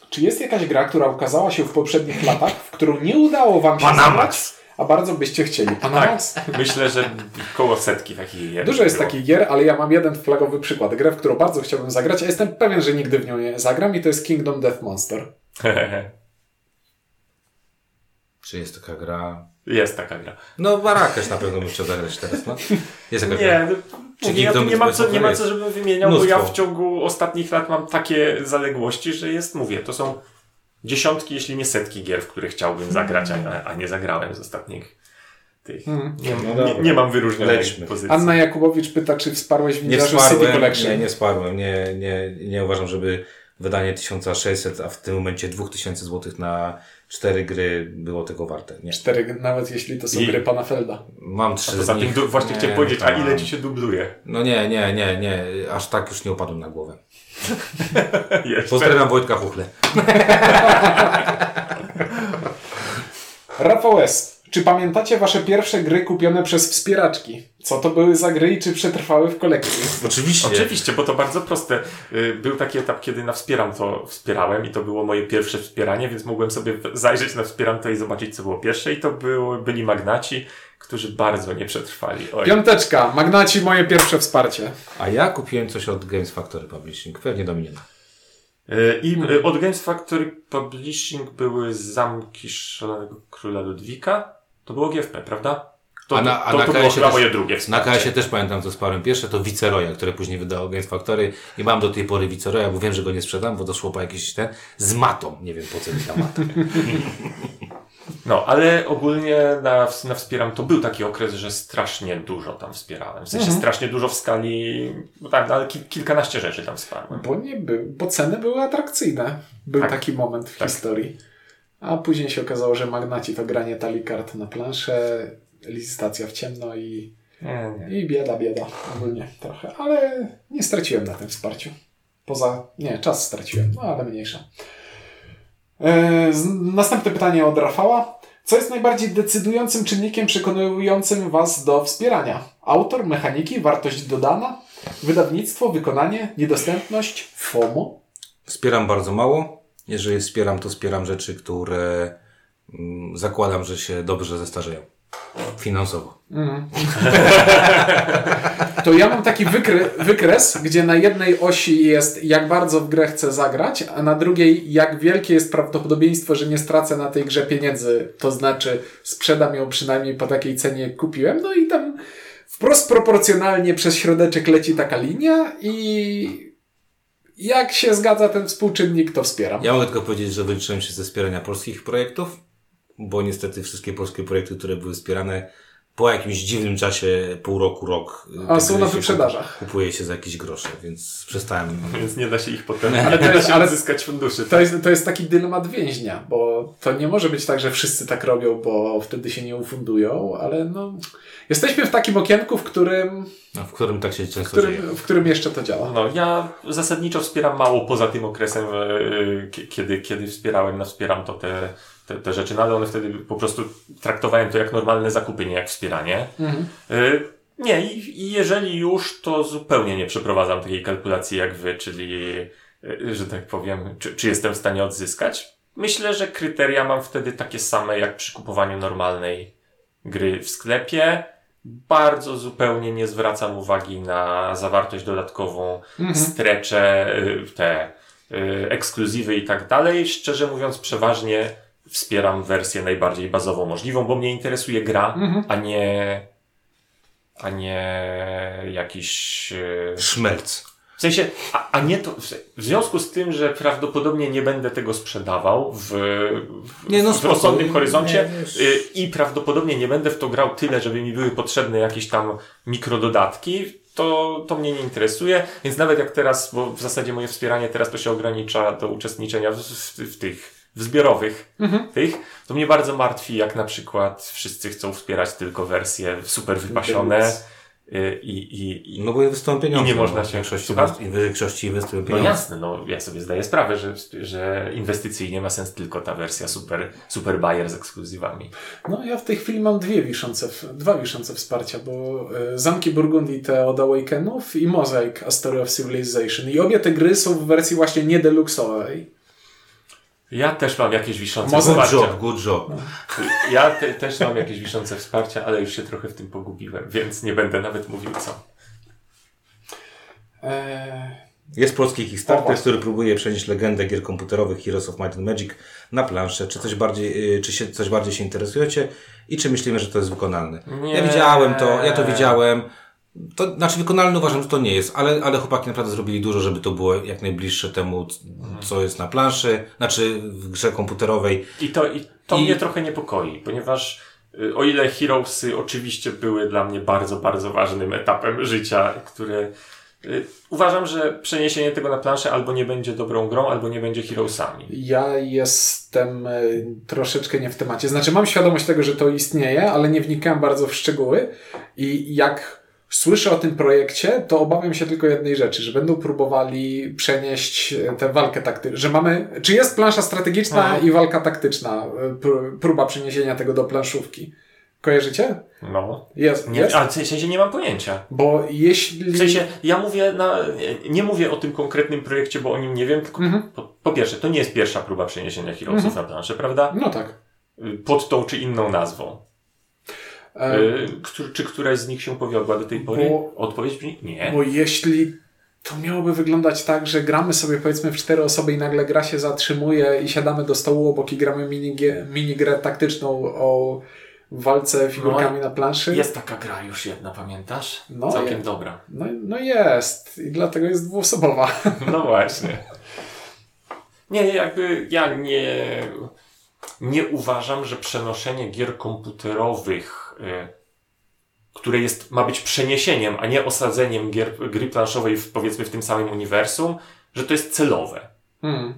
czy jest jakaś gra, która ukazała się w poprzednich latach, w którą nie udało wam się Panamax. A bardzo byście chcieli? Panamax? Tak, myślę, że koło setki takich gier. Dużo jest było. takich gier, ale ja mam jeden flagowy przykład. Grę, w którą bardzo chciałbym zagrać, a jestem pewien, że nigdy w nią nie zagram i to jest Kingdom Death Monster. Czy jest taka gra? jest taka gra. No, Barakesz na pewno bym chciał zagrać teraz, no. Jest taka Nie, gra. no, Czy mówię, ja nie, ma co, nie ma co, żebym wymieniał, bo ja Mnóstwo. w ciągu ostatnich lat mam takie zaległości, że jest, mówię, to są dziesiątki, jeśli nie setki gier, w które chciałbym zagrać, a, a nie zagrałem z ostatnich tych. Mhm. Nie, No nie, nie mam wyróżnionej Lećmy. pozycji. Anna Jakubowicz pyta, czy wsparłeś w Nie Ninjago City Collection. nie, nie wsparłem. Nie, nie, nie uważam, żeby wydanie 1600, a w tym momencie 2000 zł na cztery gry było tego warte. Nie. Cztery, nawet jeśli to są I- gry pana Felda. Mam trzy Poza z tym nich. du- właśnie Nie, chciałem powiedzieć, a ile ci się dubluje? No nie, nie, nie, nie. Aż tak już nie upadłem na głowę. Pozdrawiam Wojtka Puchle. Rafał S. Czy pamiętacie wasze pierwsze gry kupione przez wspieraczki? Co to były za gry i czy przetrwały w kolekcji? Oczywiście. Oczywiście, bo to bardzo proste. Y, Był taki etap, kiedy na Wspieram to wspierałem i to było moje pierwsze wspieranie, więc mogłem sobie zajrzeć na Wspieram to i zobaczyć, co było pierwsze i to byli magnaci, którzy bardzo nie przetrwali. Oj. Piąteczka. Magnaci, moje pierwsze wsparcie. A ja kupiłem coś od Games Factory Publishing. Pewnie Dominiona. Y, I y, od Games Factory Publishing były Zamki Szalonego Króla Ludwika. To było GFP, prawda? To, A na- a to, na to było też- moje drugie Na wsparcie. KS-ie też pamiętam, co sparłem pierwsze, to Viceroya, które później wydało Games Factory i mam do tej pory Viceroya, bo wiem, że go nie sprzedam, bo doszło po jakiś ten, z matą. Nie wiem, po co mi ta mata. No, ale ogólnie na, na Wspieram to był taki okres, że strasznie dużo tam wspierałem. W sensie Mhm. strasznie dużo w skali, no tak, no, ale ki, kilkanaście rzeczy tam wsparłem. Bo nie był, bo ceny były atrakcyjne. Był Tak. taki moment w Tak. historii. A później się okazało, że magnaci to granie talii kart na planszę, licytacja w ciemno i, Nie, nie. i bieda, bieda ogólnie trochę. Ale nie straciłem na tym wsparciu. Poza, nie, czas straciłem, no ale mniejsza. E, z- następne pytanie od Rafała. Co jest najbardziej decydującym czynnikiem przekonującym Was do wspierania? Autor, mechaniki, wartość dodana, wydawnictwo, wykonanie, niedostępność, FOMO? Wspieram bardzo mało. Jeżeli wspieram, to wspieram rzeczy, które mm, zakładam, że się dobrze zestarzeją. Finansowo. To ja mam taki wykry, wykres, gdzie na jednej osi jest jak bardzo w grę chcę zagrać, a na drugiej jak wielkie jest prawdopodobieństwo, że nie stracę na tej grze pieniędzy. To znaczy sprzedam ją przynajmniej po takiej cenie jak kupiłem. No i tam wprost proporcjonalnie przez środeczek leci taka linia i jak się zgadza ten współczynnik, to wspieram. Ja mogę tylko powiedzieć, że wyliczyłem się ze wspierania polskich projektów, bo niestety wszystkie polskie projekty, które były wspierane, po jakimś dziwnym czasie, pół roku, rok. A te są na się wyprzedażach. Kupuje się za jakieś grosze, więc przestałem. Więc nie da się ich potem Ale to nie da jest- się ale- odzyskać funduszy. To jest, to jest taki dylemat więźnia, bo to nie może być tak, że wszyscy tak robią, bo wtedy się nie ufundują, ale no. Jesteśmy w takim okienku, w którym, No, w którym tak się w często dzieje. którym, w którym jeszcze to działa. No, ja zasadniczo wspieram mało poza tym okresem, e, e, kie- kiedy, kiedy wspierałem, no wspieram to te, te, te rzeczy, no ale one wtedy po prostu traktowałem to jak normalne zakupy, nie jak wspieranie. Mhm. E, Nie, i, i jeżeli już, to zupełnie nie przeprowadzam takiej kalkulacji jak wy, czyli, e, że tak powiem, czy, czy jestem w stanie odzyskać. Myślę, że kryteria mam wtedy takie same jak przy kupowaniu normalnej gry w sklepie. Bardzo zupełnie nie zwracam uwagi na zawartość dodatkową, Mhm. strecze, y, te y, ekskluzywy i tak dalej. Szczerze mówiąc, przeważnie wspieram wersję najbardziej bazową możliwą, bo mnie interesuje gra, Mhm. a nie a nie jakiś y, Szmelc. w sensie, a, a nie to, w związku z tym, że prawdopodobnie nie będę tego sprzedawał w, w, Nie, no w rozsądnym horyzoncie Nie, wiesz. y, i prawdopodobnie nie będę w to grał tyle, żeby mi były potrzebne jakieś tam mikrododatki, to, to mnie nie interesuje. Więc nawet jak teraz, bo w zasadzie moje wspieranie teraz to się ogranicza do uczestniczenia w, w, w tych w zbiorowych Mhm. tych, to mnie bardzo martwi, jak na przykład wszyscy chcą wspierać tylko wersje super wypasione y, i, i, i, No bo inwestują pieniądze. I nie można no, się- W większości, większości inwestują No jasne, no ja sobie zdaję sprawę, że, że inwestycyjnie ma sens tylko ta wersja super, super buyer z ekskluzywami. No ja w tej chwili mam dwie wiszące, dwa wiszące wsparcia, bo e, Zamki Burgundii te od Awakenów i Mosaic A Story of Civilization. I obie te gry są w wersji właśnie nie deluxowej. Ja też mam jakieś wiszące Może Good wsparcia. job, good job. Ja te, też mam jakieś wiszące wsparcia, ale już się trochę w tym pogubiłem, więc nie będę nawet mówił co. Eee, Jest polski Kickstarter, który próbuje przenieść legendę gier komputerowych Heroes of Might and Magic na planszę. Czy coś bardziej, y, czy się coś bardziej się interesujecie i czy myślimy, że to jest wykonalne? Nie. Ja widziałem to, ja to widziałem. To, znaczy wykonalne uważam, że to nie jest, ale, ale chłopaki naprawdę zrobili dużo, żeby to było jak najbliższe temu, c- co jest na planszy, znaczy w grze komputerowej. I to, i to I- mnie trochę niepokoi, ponieważ y, o ile Heroesy oczywiście były dla mnie bardzo, bardzo ważnym etapem życia, które y, uważam, że przeniesienie tego na planszę albo nie będzie dobrą grą, albo nie będzie Heroesami. ja jestem e, troszeczkę nie w temacie. Znaczy mam świadomość tego, że to istnieje, ale nie wnikałem bardzo w szczegóły i jak słyszę o tym projekcie, to obawiam się tylko jednej rzeczy, że będą próbowali przenieść e, tę walkę taktyczną, że mamy, czy jest plansza strategiczna Mhm. i walka taktyczna, e, pr- próba przeniesienia tego do planszówki. Kojarzycie? No. Jest, Nie, jest? ale w sensie nie mam pojęcia. Bo jeśli... W sensie, ja mówię na, nie, nie mówię o tym konkretnym projekcie, bo o nim nie wiem, tylko Mhm. po, po pierwsze, to nie jest pierwsza próba przeniesienia Heroesów na planszę, prawda? No tak. Pod tą czy inną nazwą. E, któr- czy któraś z nich się powiodła do tej pory? Bo- Odpowiedź brzmi nie. Bo jeśli to miałoby wyglądać tak, że gramy sobie powiedzmy w cztery osoby i nagle gra się zatrzymuje i siadamy do stołu obok i gramy minigrę taktyczną o walce figurkami na planszy. Jest taka gra już jedna, pamiętasz? No, Całkiem jest. dobra. No, no jest. I dlatego jest dwuosobowa. No właśnie. Nie, jakby ja nie, nie uważam, że przenoszenie gier komputerowych, y, które jest, ma być przeniesieniem, a nie osadzeniem gier, gry planszowej w, powiedzmy w tym samym uniwersum, że to jest celowe. Hmm.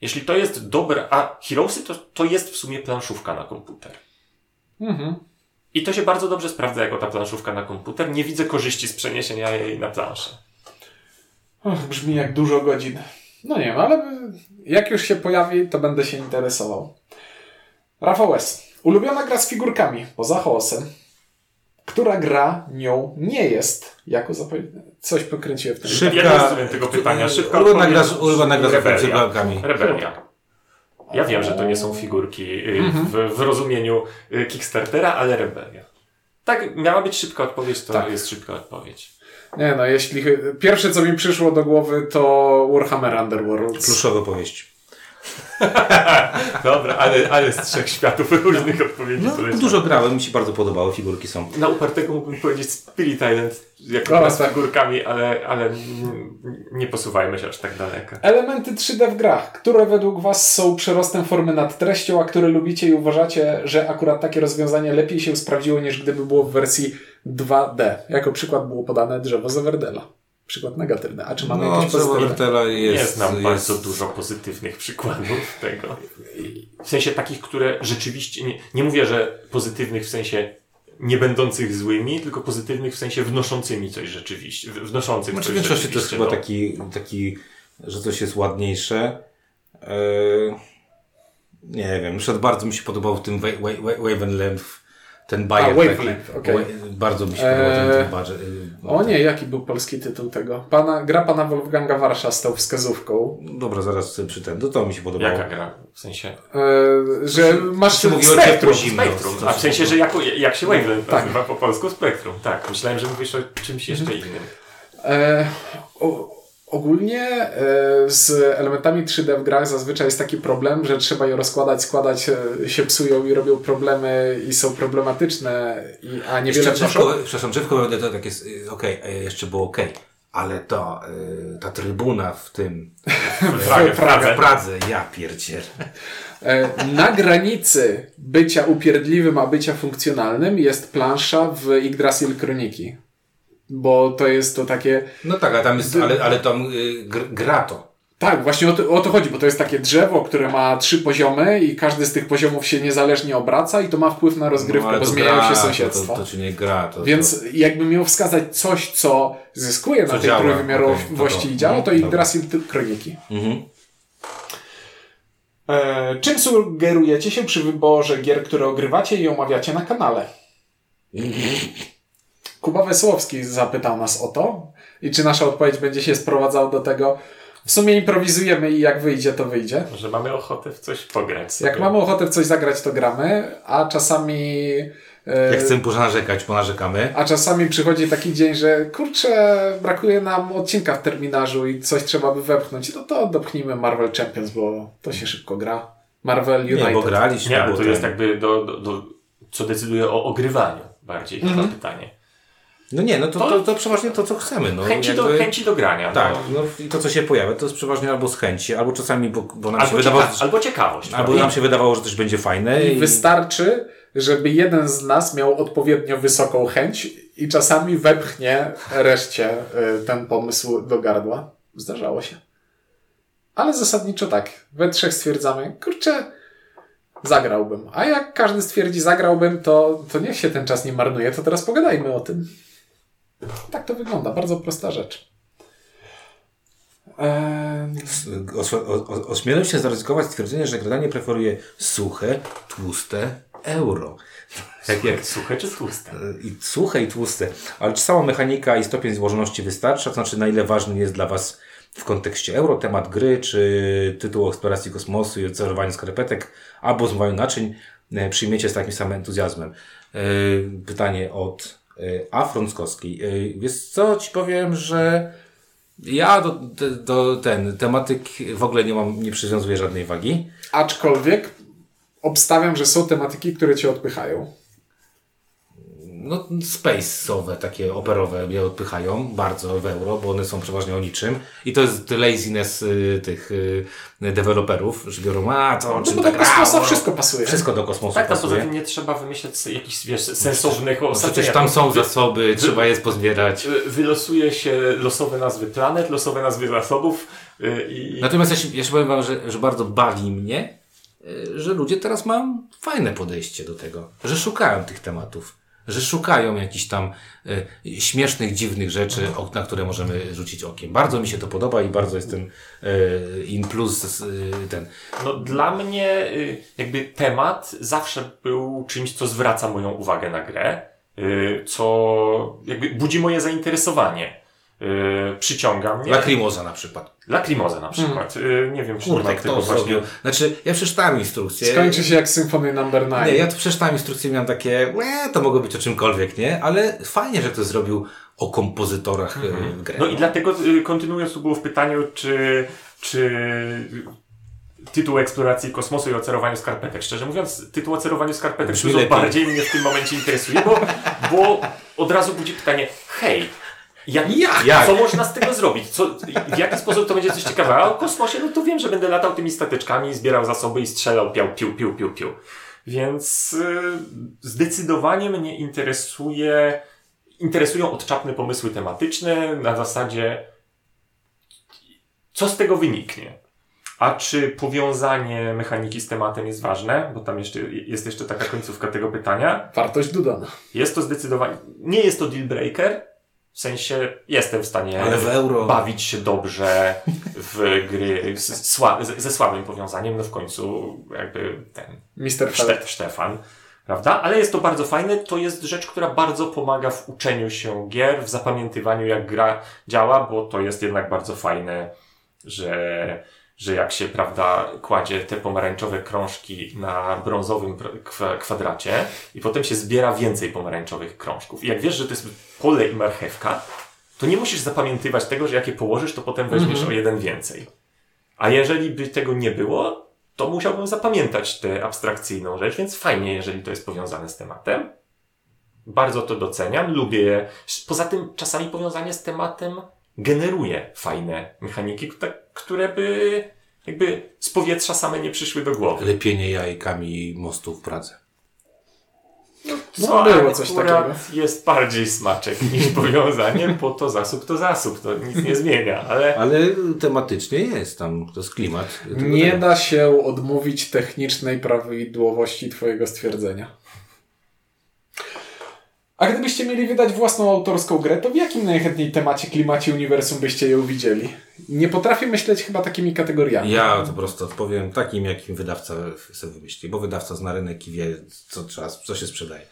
Jeśli to jest dobre, a Heroesy to, to jest w sumie planszówka na komputer. Mhm. I to się bardzo dobrze sprawdza jako ta planszówka na komputer. Nie widzę korzyści z przeniesienia jej na planszę. Och, brzmi jak dużo godzin. No nie wiem, ale jak już się pojawi, to będę się interesował. Rafał S. Ulubiona gra z figurkami, poza chaosem. Która gra nią nie jest? Jako zapowiedź... Coś pokręciłem w tym. Szybka- Ja nie rozumiem tego pytania. Szybka Ulubiona gra z- ulubiona gra z Rebelia. figurkami. Rebelia. Ja wiem, że to nie są figurki y, w, w rozumieniu y, Kickstartera, ale Rebelia. Tak, miała być szybka odpowiedź, to Tak. jest szybka odpowiedź. Nie no, jeśli... Pierwsze, co mi przyszło do głowy, to Warhammer Underworld. Pluszowe powieści. Dobra, ale, ale z trzech światów różnych odpowiedzi No, dużo grałem, mi się bardzo podobało, figurki są. Na upartego mógłbym powiedzieć Spirit Island jako No, z tak. figurkami, ale, ale nie posuwajmy się aż tak daleko. Elementy 3D w grach, które według Was są przerostem formy nad treścią, a które lubicie i uważacie, że akurat takie rozwiązanie lepiej się sprawdziło niż gdyby było w wersji 2D. Jako przykład było podane drzewo z Everdela. Przykład negatywny. A czy mamy No, jakieś pozytywne? Wertela Nie jest... znam jest... bardzo dużo pozytywnych przykładów tego. W sensie takich, które rzeczywiście, nie, nie mówię, że pozytywnych w sensie nie będących złymi, tylko pozytywnych w sensie wnoszącymi coś rzeczywiście, w- wnoszących Znaczy w coś większości to jest rzeczywiście chyba do- taki, taki, że coś jest ładniejsze. Eee, nie wiem, na przykład bardzo mi się podobał w tym Wa- Wa- Wa- Wavelength, ten bajer A, taki. Wavelength, okej. Wa- Bardzo mi się podobał ten, Eee, ten bajer. O nie, jaki był polski tytuł tego? Pana, gra pana Wolfganga Warsza z tą wskazówką. Dobra, zaraz sobie przy ten, to, to mi się podobało. Jaka gra? W sensie... E, że masz Czy mówił o spektrum. ciepło zimno? Spektrum. A w sensie, że jako, jak się Wavelength Tak. nazywa po polsku? Spektrum. Tak. Myślałem, że mówisz o czymś jeszcze innym. E, o, ogólnie e, z elementami 3D w grach zazwyczaj jest taki problem, że trzeba je rozkładać, składać, e, się psują i robią problemy i są problematyczne, i, a niewiele wnoszą. przepraszam, drzewko to, to tak jest, y, okej, e, jeszcze było okej, ale to, y, ta trybuna w tym, W Pradze. w Pradze. Pradze, ja pierdziel. E, na granicy bycia upierdliwym, a bycia funkcjonalnym jest plansza w Yggdrasil Kroniki. Bo to jest to takie No tak, a tam jest, ale, ale tam y, gr, gra to. Tak, właśnie o to, o to chodzi, bo to jest takie drzewo, które ma trzy poziomy i każdy z tych poziomów się niezależnie obraca i to ma wpływ na rozgrywkę, No, bo to zmieniają gra, się to- sąsiedztwa. To, to, czy nie gra, to, Więc jakby miał wskazać coś, co zyskuje na Co tej działa, trójwymiarowości to to. i działa, to Mhm, Yggdrasil Kroniki. to... Mhm. E, czym sugerujecie się przy wyborze gier, które ogrywacie i omawiacie na kanale? Kuba Wesołowski zapytał nas o to i czy nasza odpowiedź będzie się sprowadzała do tego, w sumie improwizujemy i jak wyjdzie, to wyjdzie. Że mamy ochotę w coś pograć sobie. Jak mamy ochotę w coś zagrać, to gramy, a czasami. e, Jak chcemy ponarzekać, ponarzekamy. A czasami przychodzi taki dzień, że kurczę, brakuje nam odcinka w terminarzu i coś trzeba by wepchnąć. No to dopchnijmy Marvel Champions, bo to się szybko gra. Marvel United. Nie, bo graliśmy. Nie, bo to jest jakby do, do, do, co decyduje o ogrywaniu bardziej Mhm. chyba pytanie. No nie, no to, To- to, to przeważnie to, co chcemy. No, Chęci, do, jakby- chęci do grania. Tak, No. no i to, co się pojawia, to jest przeważnie albo z chęci, albo czasami, bo, bo nam się Albo, wydawało, cieka- albo ciekawość. albo prawda? nam się wydawało, że coś będzie fajne. I wystarczy, żeby jeden z nas miał odpowiednio wysoką chęć i czasami wepchnie reszcie y, ten pomysł do gardła. Zdarzało się. Ale zasadniczo tak. We trzech stwierdzamy, kurczę, zagrałbym. A jak każdy stwierdzi, zagrałbym, to, to niech się ten czas nie marnuje, to teraz pogadajmy o tym. Tak to wygląda. Bardzo prosta rzecz. Ośmielę się zaryzykować stwierdzenie, że gradanie preferuje suche, tłuste euro. Jak, jak, Suche czy tłuste? i suche i tłuste. Ale czy sama mechanika i stopień złożoności wystarcza? To znaczy, na ile ważny jest dla Was w kontekście euro temat gry, czy tytuł o eksploracji kosmosu i odcerowaniu skarpetek, albo zmywaniu naczyń e, przyjmiecie z takim samym entuzjazmem? E, Pytanie od e, A. Frąckowskiej. E, Wiesz co, Ci powiem, że ja do, do, do ten tematyk w ogóle nie mam, nie przywiązuję żadnej wagi. aczkolwiek obstawiam, że są tematyki, które cię odpychają. No, space'owe, takie operowe mnie odpychają bardzo w euro, bo one są przeważnie o niczym. I to jest laziness y, tych y, deweloperów, że biorą, a to No czym bo ta do kosmosa wszystko pasuje. Wszystko do kosmosu Tak, a poza pasuje. tym nie trzeba wymyśleć sobie jakichś wiesz, sensownych No przecież tam są Wy- zasoby, trzeba je pozbierać. Wylosuje się losowe nazwy planet, losowe nazwy zasobów y, i... Natomiast ja się, ja się powiem Wam, że, że bardzo bawi mnie, y, że ludzie teraz mają fajne podejście do tego, że szukają tych tematów, że szukają jakichś tam y, śmiesznych, dziwnych rzeczy, na które możemy rzucić okiem. Bardzo mi się to podoba i bardzo jestem y, in plus y, ten. No, dla mnie jakby temat zawsze był czymś, co zwraca moją uwagę na grę, co jakby budzi moje zainteresowanie, y, przyciąga mnie. Lacrimosa na przykład. Lacrimosa na przykład. Y, Nie wiem, czy nie Kurde, mam tego kto właśnie. zrobił? Znaczy, ja przeczytałem instrukcję. Skończy się jak Symphony Number 9. Nie, ja tu przeczytałem instrukcję i miałem takie, łe, to mogło być o czymkolwiek, nie? Ale fajnie, że ktoś zrobił o kompozytorach mhm. grę. No i dlatego y, kontynuując, tu było w pytaniu, czy, czy tytuł eksploracji kosmosu i o cerowaniu skarpetek. Szczerze mówiąc, tytuł o cerowaniu skarpetek Brzmi dużo lepiej. bardziej mnie w tym momencie interesuje, bo, bo od razu budzi pytanie, hej, jak, Jak? co można z tego zrobić? Co, w jaki sposób to będzie coś ciekawego? A o kosmosie, no to wiem, że będę latał tymi stateczkami, zbierał zasoby i strzelał piał, piu, piu, piu, piu. Więc y, zdecydowanie mnie interesuje, interesują odczapne pomysły tematyczne na zasadzie co z tego wyniknie? A czy powiązanie mechaniki z tematem jest ważne? Bo tam jeszcze, jest jeszcze taka końcówka tego pytania. Wartość dodana. Jest to zdecydowanie, nie jest to deal breaker, w sensie jestem w stanie Ale w euro. bawić się dobrze w gry z, sła, z, ze słabym powiązaniem, no w końcu jakby ten Mister Szte, Feld. Stefan, prawda? Ale jest to bardzo fajne, to jest rzecz, która bardzo pomaga w uczeniu się gier, w zapamiętywaniu jak gra działa, bo to jest jednak bardzo fajne, że, że jak się, prawda, kładzie te pomarańczowe krążki na brązowym kwadracie i potem się zbiera więcej pomarańczowych krążków. I jak wiesz, że to jest pole i marchewka, to nie musisz zapamiętywać tego, że jak je położysz, to potem weźmiesz o jeden więcej. A jeżeli by tego nie było, to musiałbym zapamiętać tę abstrakcyjną rzecz, więc fajnie, jeżeli to jest powiązane z tematem. Bardzo to doceniam, lubię. Poza tym czasami powiązanie z tematem generuje fajne mechaniki, kta- które by jakby z powietrza same nie przyszły do głowy. Lepienie jajkami mostu w Pradze. No, było coś akurat jest bardziej smaczek niż powiązanie, bo to zasób to zasób, to nic nie zmienia, ale Ale tematycznie jest tam, to jest klimat. Nie tego. da się odmówić technicznej prawidłowości Twojego stwierdzenia. A gdybyście mieli wydać własną autorską grę, to w jakim najchętniej temacie, klimacie, uniwersum byście ją widzieli? Nie potrafię myśleć chyba takimi kategoriami. Ja to po prostu odpowiem takim, jakim wydawca sobie wymyśli, bo wydawca zna rynek i wie, co, trzeba, co się sprzedaje.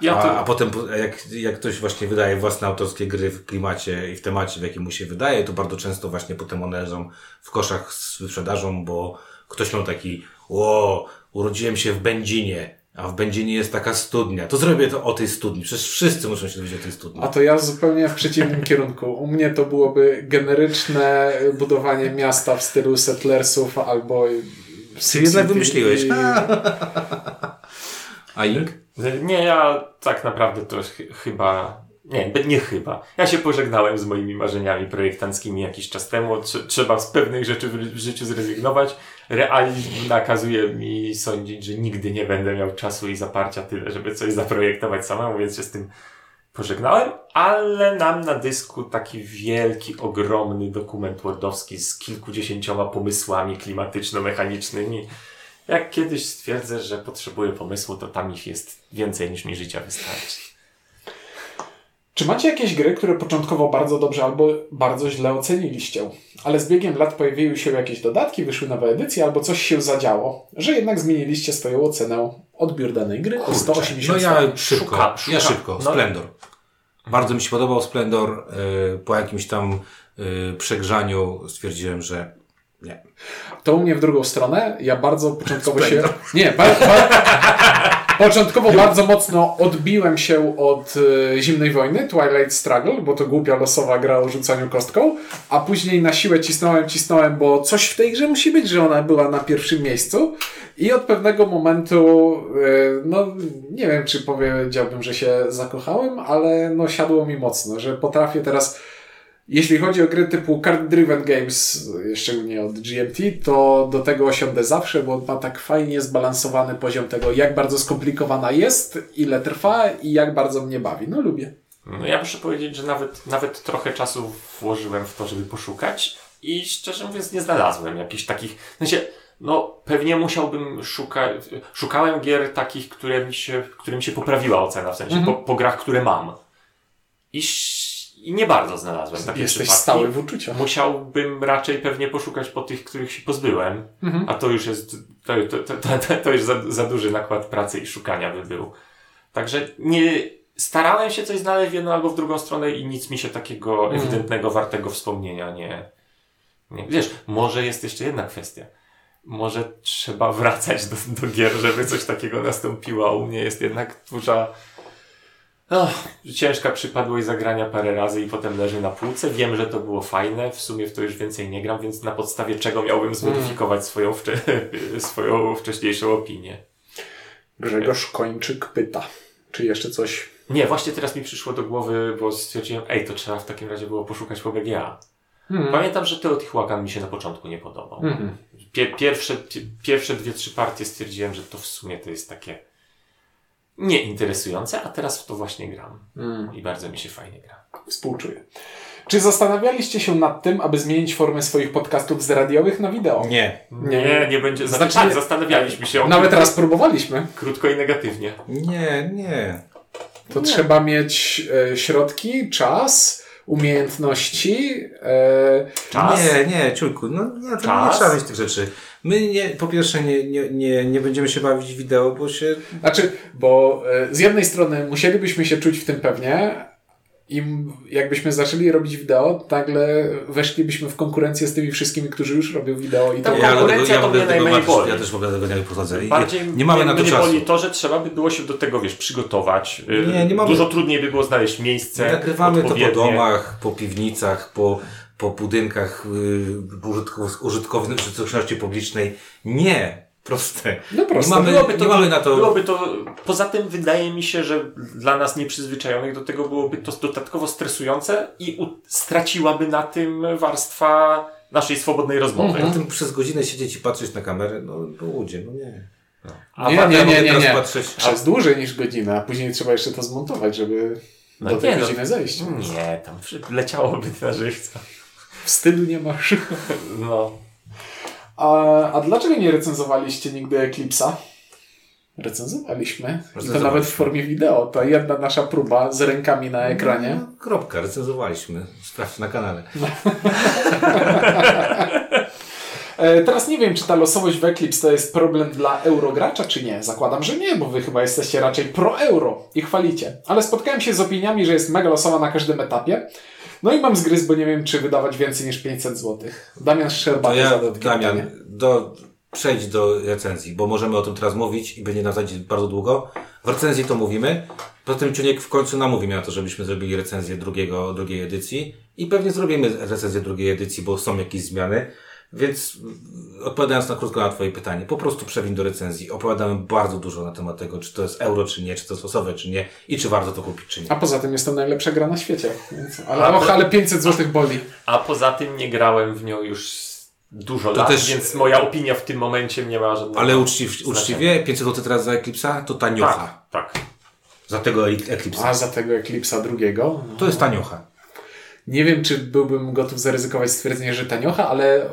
ja A, to, a potem, jak, jak ktoś właśnie wydaje własne autorskie gry w klimacie i w temacie, w jakim mu się wydaje, to bardzo często właśnie potem one leżą w koszach z wyprzedażą, bo ktoś miał taki, o, urodziłem się w Będzinie, a w Będzinie jest taka studnia. To zrobię to o tej studni. Przecież wszyscy muszą się dowiedzieć o tej studni. A to ja zupełnie w przeciwnym kierunku. U mnie to byłoby generyczne budowanie miasta w stylu Settlersów albo. Ty jednak wymyśliłeś. I- A Ink? Nie, ja tak naprawdę to ch- chyba. Nie, nie chyba. Ja się pożegnałem z moimi marzeniami projektanckimi jakiś czas temu. Trze- Trzeba z pewnych rzeczy w w życiu zrezygnować. Realizm nakazuje mi sądzić, że nigdy nie będę miał czasu i zaparcia tyle, żeby coś zaprojektować samemu, więc się z tym pożegnałem. Ale mam na dysku taki wielki, ogromny dokument wordowski z kilkudziesięcioma pomysłami klimatyczno-mechanicznymi. Jak kiedyś stwierdzę, że potrzebuję pomysłu, to tam ich jest więcej niż mi życia wystarczy. Czy macie jakieś gry, które początkowo bardzo dobrze albo bardzo źle oceniliście, ale z biegiem lat pojawiły się jakieś dodatki, wyszły nowe edycje albo coś się zadziało, że jednak zmieniliście swoją ocenę odbiór danej gry o 180 No ja szybko, Szuka- ja szuka- szybko, no. Splendor. Bardzo mi się podobał Splendor. y, Po jakimś tam y, przegrzaniu stwierdziłem, że nie. To u mnie w drugą stronę. Ja bardzo początkowo się. Nie, ba, ba, początkowo bardzo mocno odbiłem się od e, zimnej wojny, Twilight Struggle, bo to głupia losowa gra o rzucaniu kostką, a później na siłę cisnąłem, cisnąłem, bo coś w tej grze musi być, że ona była na pierwszym miejscu. I od pewnego momentu, e, no nie wiem, czy powiedziałbym, że się zakochałem, ale no siadło mi mocno, że potrafię teraz jeśli chodzi o gry typu Card Driven Games, szczególnie od GMT, to do tego osiądę zawsze, bo ma tak fajnie zbalansowany poziom tego, jak bardzo skomplikowana jest, ile trwa i jak bardzo mnie bawi. No lubię. No ja muszę powiedzieć, że nawet, nawet trochę czasu włożyłem w to, żeby poszukać i szczerze mówiąc nie znalazłem jakichś takich, w sensie, no pewnie musiałbym szukać, szukałem gier takich, które mi się, którym się poprawiła ocena, w sensie po, po grach, które mam. I, I nie bardzo znalazłem takie Jesteś przypadki. stały w uczuciach. Musiałbym raczej pewnie poszukać po tych, których się pozbyłem, Mhm. a to już jest, to, to, to, to, to już za, za duży nakład pracy i szukania by był. Także nie, starałem się coś znaleźć w jedną albo w drugą stronę i nic mi się takiego Mhm. ewidentnego, wartego wspomnienia nie, nie. Wiesz, może jest jeszcze jedna kwestia. Może trzeba wracać do, do gier, żeby coś takiego nastąpiło, a u mnie jest jednak duża, Och, ciężka przypadłość zagrania parę razy i potem leży na półce. Wiem, że to było fajne, w sumie w to już więcej nie gram, więc na podstawie czego miałbym zweryfikować swoją, wcze swoją wcześniejszą opinię. Grzegorz Kończyk pyta, czy jeszcze coś... Nie, właśnie teraz mi przyszło do głowy, bo stwierdziłem, ej, to trzeba w takim razie było poszukać po BGA. Hmm. Pamiętam, że Teotihuacan mi się na początku nie podobał. Pie pierwsze, pie pierwsze dwie, trzy partie stwierdziłem, że to w sumie to jest takie nieinteresujące, a teraz w to właśnie gram. Mm. I bardzo mi się fajnie gra. Współczuję. Czy zastanawialiście się nad tym, aby zmienić formę swoich podcastów z radiowych na wideo? Nie. Nie. Nie, nie, będzie. Znaczy, Znaczy- tak, zastanawialiśmy się o Nawet raz próbowaliśmy. krótko i negatywnie. Nie, nie. To trzeba mieć e, środki, czas, umiejętności. E, Czas? Nie, nie, ciulku, no nie, to nie Czas? trzeba mieć tych rzeczy. My nie, po pierwsze nie, nie, nie, nie będziemy się bawić wideo, bo się... znaczy, bo e, z jednej strony musielibyśmy się czuć w tym pewnie i jakbyśmy zaczęli robić wideo, nagle weszlibyśmy w konkurencję z tymi wszystkimi, którzy już robią wideo i to... Tak, Ja, konkurencja dlatego, ja, to mnie najmniej boli. ja też w ogóle tego nie podchodzę. Bardziej nie, nie mamy na to mnie czasu. boli to, że trzeba by było się do tego, wiesz, przygotować. Y, Nie, nie mamy- Dużo trudniej by było znaleźć miejsce. Nagrywamy to po domach, po piwnicach, po, po budynkach yy, użytkow- użytkowności publicznej. Nie, proste. No proste. Nie mamy, Byłoby to, nie mamy na to... byłoby to. Poza tym wydaje mi się, że dla nas nieprzyzwyczajonych do tego byłoby to dodatkowo stresujące i u, straciłaby na tym warstwa naszej swobodnej rozmowy. Mhm. Na tym przez godzinę siedzieć i patrzeć na kamerę, no, no ludzie, no nie. A Nie, nie, nie, nie, teraz nie. patrzeć- Przez dłużej niż godzinę, a później trzeba jeszcze to zmontować, żeby No do tej nie, no. godziny zejść. Nie, tam leciałoby na żywca. Wstydu nie masz. No. A, a dlaczego nie recenzowaliście nigdy Eclipse'a? Recenzowaliśmy. To nawet w formie wideo. To jedna nasza próba z rękami na ekranie. No, kropka, recenzowaliśmy. Sprawdź na kanale. E, teraz nie wiem, czy ta losowość w Eclipse to jest problem dla eurogracza, czy nie. Zakładam, że nie, bo wy chyba jesteście raczej pro-euro i chwalicie. Ale spotkałem się z opiniami, że jest mega losowa na każdym etapie. No i mam zgryz, bo nie wiem, czy wydawać więcej niż 500 zł. Damian To Szczerbaty ja, Damian, pytanie. do, przejdź do recenzji, bo możemy o tym teraz mówić i będzie na zasadzie bardzo długo. W recenzji to mówimy. Poza tym Ciuniek w końcu namówi mnie na to, żebyśmy zrobili recenzję drugiego, drugiej edycji i pewnie zrobimy recenzję drugiej edycji, bo są jakieś zmiany. Więc odpowiadając na krótko na Twoje pytanie, po prostu przewin do recenzji. Opowiadamy bardzo dużo na temat tego, czy to jest euro, czy nie, czy to jest losowe, czy nie i czy warto to kupić, czy nie. A poza tym jest to najlepsza gra na świecie. Więc, ale, A och, ale 500 zł boli. A poza tym nie grałem w nią już dużo To lat, też- więc moja opinia w tym momencie nie ma żadnego Ale uczciw, uczciwie, 500 zł teraz za Eclipse'a, to taniocha. Tak, tak. Za tego Eclipse'a. A za tego Eclipse'a drugiego? To jest taniocha. Nie wiem, czy byłbym gotów zaryzykować stwierdzenie, że taniocha, ale. e,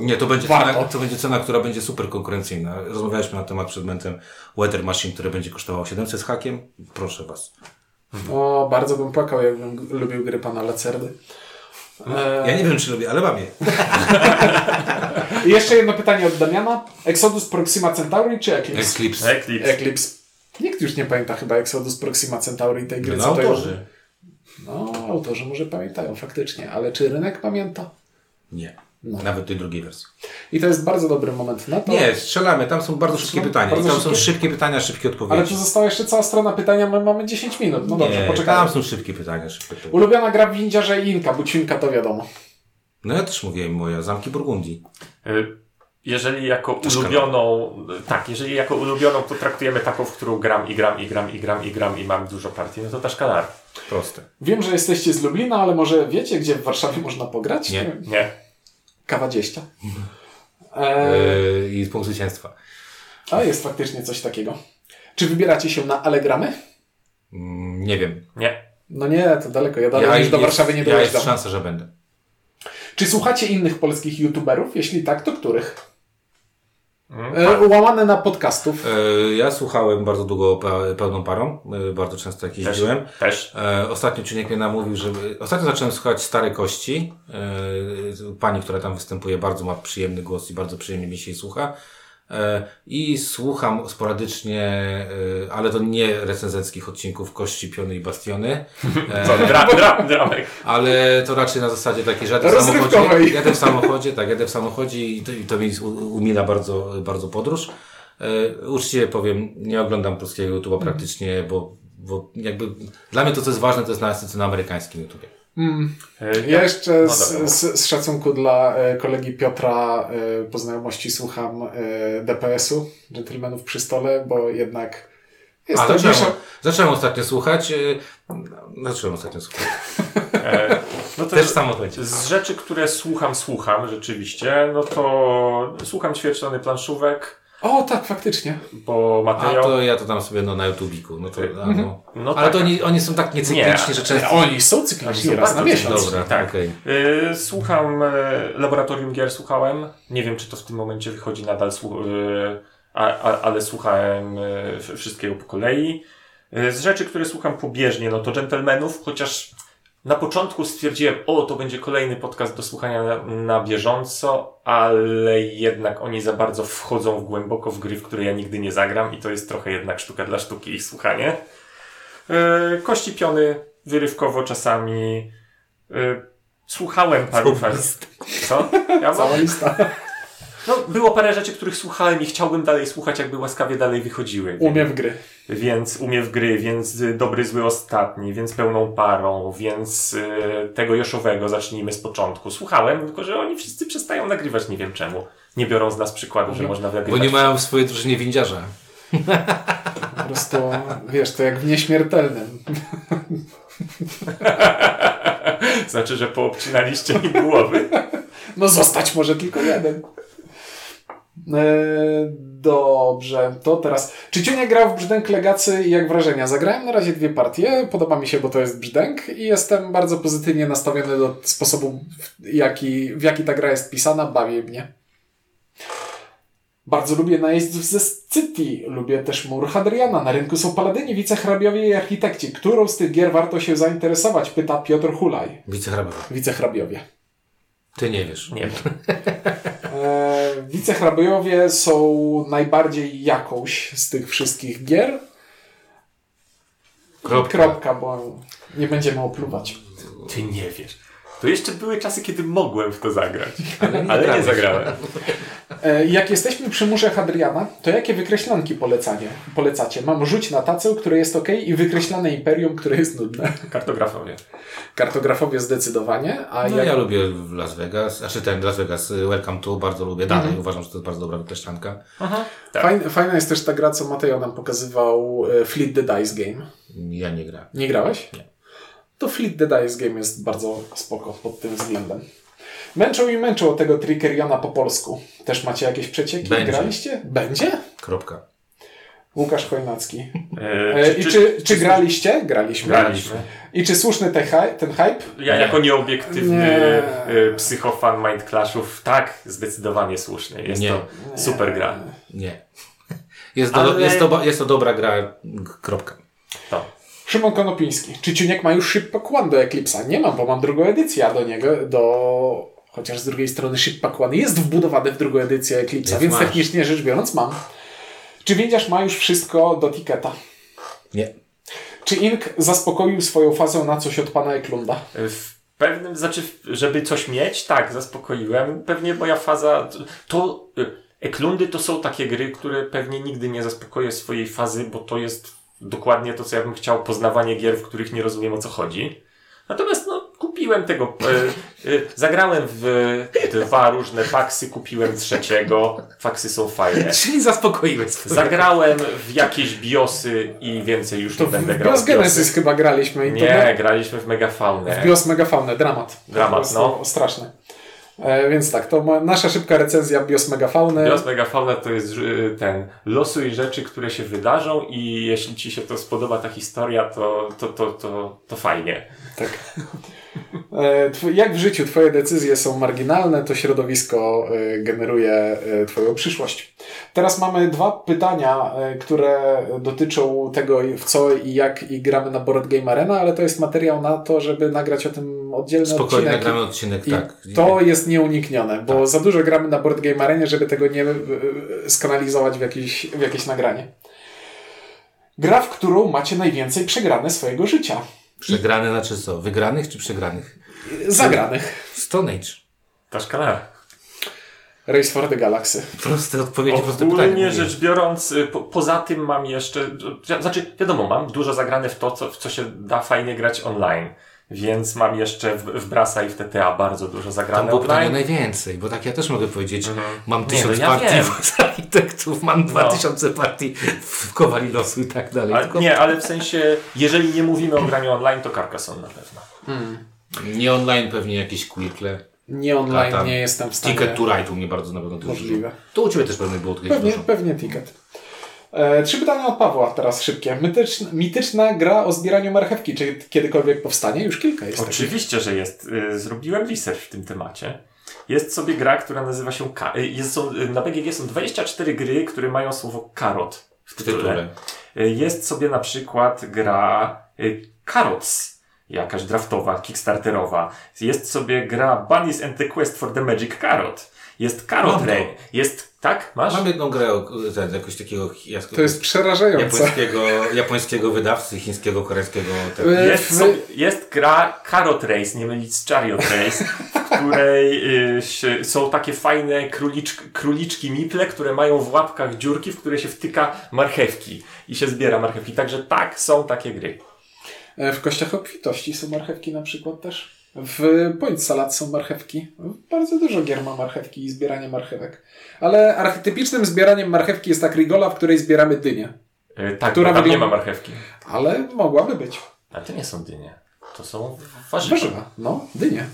Nie, to będzie, warto. cena, to będzie cena, która będzie super konkurencyjna. Rozmawialiśmy na temat przedmiotem Weather Machine, które będzie kosztowało 700 z hakiem. Proszę Was. O, bardzo bym płakał, jakbym lubił gry pana Lacerdy. E, Ja nie wiem, czy lubię, ale mam je. I jeszcze jedno pytanie od Damiana. Exodus Proxima Centauri czy Eclipse? Eclipse. Eclipse. Eclipse. Nikt już nie pamięta chyba Exodus Proxima Centauri tej gry. No, co to autorzy. No, autorzy może pamiętają faktycznie, ale czy rynek pamięta? Nie. No. Nawet tej drugiej wersji. I to jest bardzo dobry moment na to. Nie, strzelamy. Tam są bardzo szybkie Są pytania. bardzo I tam są szybkie? szybkie pytania, szybkie Ale odpowiedzi. tu została jeszcze cała strona pytania, my mamy 10 minut. No dobrze, nie, poczekamy. tam są szybkie pytania, szybkie odpowiedzi. Ulubiona gra w Windziarze i Inka, bo Ćwinka to wiadomo. No ja też mówiłem moja, Zamki Burgundii. Y, Jeżeli jako Też ulubioną, tak, jeżeli jako ulubioną potraktujemy taką, w którą gram i gram i gram i gram i gram i mam dużo partii, no to ta szkalar. Proste. Wiem, że jesteście z Lublina, ale może wiecie, gdzie w Warszawie można pograć? Nie. Nie. Kawa 20. E, Yy, I punkt zwycięstwa. a jest faktycznie coś takiego. Czy wybieracie się na Allegramy? Mm, nie wiem. Nie. No nie, to daleko. Ja dalej niż do jest- Warszawy nie Ja dojeżdżam. jest szansa, że będę. Czy słuchacie innych polskich youtuberów? Jeśli tak, to których? E, łamane na podcastów. E, Ja słuchałem bardzo długo pe- pełną parą, e, bardzo często jak Też. jeździłem. Też. E, Ostatnio Czuniek mnie namówił, żeby... Ostatnio zacząłem słuchać Stare Kości. Pani, która tam występuje, bardzo ma przyjemny głos i bardzo przyjemnie mi się jej słucha. E, I słucham sporadycznie, e, ale to nie recenzenckich odcinków Kości, Piony i Bastiony, e, Co, dra, dra, dramek. ale to raczej na zasadzie takiej, że jadę w samochodzie, jadę w samochodzie, tak, jadę w samochodzie i to, i to mi umila bardzo, bardzo podróż. Uczciwie powiem, nie oglądam polskiego YouTube'a praktycznie, bo bo jakby dla mnie to, co jest ważne, to jest na, na amerykańskim YouTubie. Mm. E, Ja jeszcze No z, dobra. z, z szacunku dla e, kolegi Piotra e, po znajomości słucham DPS-u, Gentlemanów przy stole, bo jednak jest A to zacząłem, nisza. zacząłem ostatnio słuchać. Zacząłem ostatnio słuchać. E, no to Też samochodzie. z rzeczy, które słucham, słucham rzeczywiście, no to słucham ćwierćtony planszówek, O, tak, faktycznie. bo A materiał... to ja to tam sobie no, na YouTubiku. No to, a, no. No Ale tak. to oni, oni są tak niecykliczni, Nie. że często... Oni są Oni cykliczni są raz na miesiąc. Dobra, tak. okej. Y, Słucham, y, Laboratorium Gier słuchałem. Nie wiem, czy to w tym momencie wychodzi nadal, y, a, a, ale słuchałem w- wszystkiego po kolei. Y, Z rzeczy, które słucham pobieżnie, no to Gentlemanów, chociaż na początku stwierdziłem, o, to będzie kolejny podcast do słuchania na, na bieżąco, ale jednak oni za bardzo wchodzą w głęboko w gry, w które ja nigdy nie zagram i to jest trochę jednak sztuka dla sztuki ich słuchanie. Y, Kości piony, wyrywkowo czasami. Y, Słuchałem paru faz. Co? Ja Cała mam, lista. No, było parę rzeczy, których słuchałem i chciałbym dalej słuchać, jakby łaskawie dalej wychodziły. Umie w gry. Więc umie w gry, więc y, dobry, zły, ostatni, więc pełną parą, więc y, tego Joszowego zacznijmy z początku. Słuchałem, tylko że oni wszyscy przestają nagrywać, nie wiem czemu. Nie biorą z nas przykładu, że można Bo nagrywać. nie mają w swojej drużynie windziarza. Po prostu, wiesz, to jak w nieśmiertelnym. Znaczy, że poobcinaliście im głowy. No zostać może tylko jeden. E, dobrze, to teraz. Czy Ciunia grał w Brzdęk Legacy i jak wrażenia? Zagrałem na razie dwie partie, podoba mi się, bo to jest Brzdęk i jestem bardzo pozytywnie nastawiony do sposobu, w jaki, w jaki ta gra jest pisana, bawi mnie. Bardzo lubię najeźdźców ze City, lubię też mur Hadriana. Na rynku są paladyni, wicehrabiowie i architekci. Którą z tych gier warto się zainteresować? Pyta Piotr Hulaj. Wicehrabowy. Wicehrabiowie. Ty nie wiesz. Nie wiem. E, Wicehrabiowie są najbardziej jakąś z tych wszystkich gier. Kropka. Kropka, bo nie będziemy opluwać. Ty nie wiesz. To jeszcze były czasy, kiedy mogłem w to zagrać. Ale nie Ale nie zagrałem. E, Jak jesteśmy przy murze Hadriana, to jakie wykreślanki polecanie, polecacie? Mam rzuć na tacę, które jest ok i wykreślane imperium, które jest nudne. Kartografowie. Kartografowie zdecydowanie, a No jak... ja lubię Las Vegas, znaczy ten Las Vegas y, Welcome to, bardzo lubię dalej, uważam, że to jest bardzo dobra wykreślanka. Tak. Fajna, fajna jest też ta gra, co Mateo nam pokazywał, e, Fleet the Dice Game. Ja nie grałem. Nie grałeś? Nie. To Fleet the Dice Game jest bardzo spoko pod tym względem. Męczą i męczą o tego Trickeriona po polsku. Też macie jakieś przecieki? Będzie. Graliście? Będzie? Kropka. Łukasz Chojnacki. E, E, I czy, czy, graliście? Graliśmy. Graliśmy. I czy słuszny te ten hype? Ja Nie. jako nieobiektywny Nie. e, psychofan Mind Clashów, tak, zdecydowanie słuszny. Jest Nie. to super gra. Nie. Jest to, Ale- jest, to, jest to dobra gra, kropka. To. Szymon Konopiński. Czy Ciuniek ma już Shippack One do Eclipse'a? Nie mam, bo mam drugą edycję a do niego, do... Chociaż z drugiej strony Shippack One jest wbudowany w drugą edycję Eclipse'a, Więc masz. technicznie rzecz biorąc mam. Czy Windiarz ma już wszystko do Tiketa? Nie. Czy Ink zaspokoił swoją fazę na coś od pana Eklunda? W pewnym, znaczy, żeby coś mieć, tak, zaspokoiłem. Pewnie moja faza, to Eklundy to są takie gry, które pewnie nigdy nie zaspokoję swojej fazy, bo to jest dokładnie to, co ja bym chciał, poznawanie gier, w których nie rozumiem o co chodzi. Natomiast no, kupiłem tego, e, e, zagrałem w dwa różne faksy, kupiłem trzeciego, faksy są fajne. Czyli zaspokoiłeś swoje. Zagrałem w jakieś biosy i więcej już To nie będę grał Bios w. Genesis chyba graliśmy. I to Nie, graliśmy w Megafaunę. W Bios Megafaunę, dramat. Dramat, no. Straszne. E, więc tak, to nasza szybka recenzja Bios Megafauny. Bios Megafauna to jest y, ten losuj rzeczy, które się wydarzą i jeśli Ci się to spodoba ta historia, to, to, to, to, to fajnie. Tak. E, Jak w życiu Twoje decyzje są marginalne, to środowisko e, generuje e, Twoją przyszłość. Teraz mamy dwa pytania, e, które dotyczą tego, w co i jak i gramy na Board Game Arena, ale to jest materiał na to, żeby nagrać o tym oddzielny Spokojnie, odcinek. nagramy odcinek, I tak. to jest nieuniknione, bo za dużo gramy na Board Game Arenie, żeby tego nie e, skanalizować w jakieś, w jakieś nagranie. Gra, w którą macie najwięcej przegrane swojego życia. Przegrane znaczy co? Wygranych czy przegranych? Zagranych. Stone Age. Ta szkala. Race for the Galaxy. Proste odpowiedzi, proste pytanie. Ogólnie rzecz biorąc, y, po, poza tym mam jeszcze, znaczy wiadomo, mam dużo zagrane w to, co, w co się da fajnie grać online. Więc mam jeszcze w, w Brasa i w TTA bardzo dużo Tam zagrane było pytanie online. najwięcej, bo tak ja też mogę powiedzieć, mam Nie, tysiąc no ja partii wiem. z architektów, mam dwa No. tysiące partii w Kowali Losu i tak dalej. A, Tylko nie, ale w sensie, jeżeli nie mówimy o graniu online, to Carcassonne na pewno. nie online pewnie jakieś Quirkle. Nie online tam nie jestem w stanie. Ticket to Ride u mnie bardzo na pewno dużo. Możliwe. To u Ciebie też pewnie było kiedyś Pewnie, dużo. pewnie ticket. E, trzy pytania od Pawła, teraz szybkie. Mityczna, mityczna gra o zbieraniu marchewki. Czy kiedykolwiek powstanie? Już kilka jest. takich. Oczywiście, że jest. Y, Zrobiłem research w tym temacie. Jest sobie gra, która nazywa się. Ka- y, jest, są, na BGG są 24 gry, które mają słowo karot w tytule. tytule. Jest sobie na przykład gra Carrots, jakaś draftowa, kickstarterowa. Jest sobie gra Bunnies and the Quest for the Magic Carrot. Jest Carrot to. Rain. Jest, tak? Masz? Mam jedną grę, o- ten, jakoś takiego jas- To jest przerażające. japońskiego, japońskiego wydawcy, chińskiego, koreańskiego. Jest, sobie, jest gra Carrot Race, nie mylić z Chariot Race, w której y, są takie fajne króliczk, króliczki miple, które mają w łapkach dziurki, w które się wtyka marchewki i się zbiera marchewki. Także tak, są takie gry. E, W kościach obfitości są marchewki na przykład też. W Point Salad są marchewki. Bardzo dużo gier ma marchewki i zbieranie marchewek. Ale archetypicznym zbieraniem marchewki jest ta Krigola, w której zbieramy dynię. Y, tak, Która tam nie ma marchewki. Ale mogłaby być. A to nie są dynie. To są warzywa. Warzywa. No, dynie.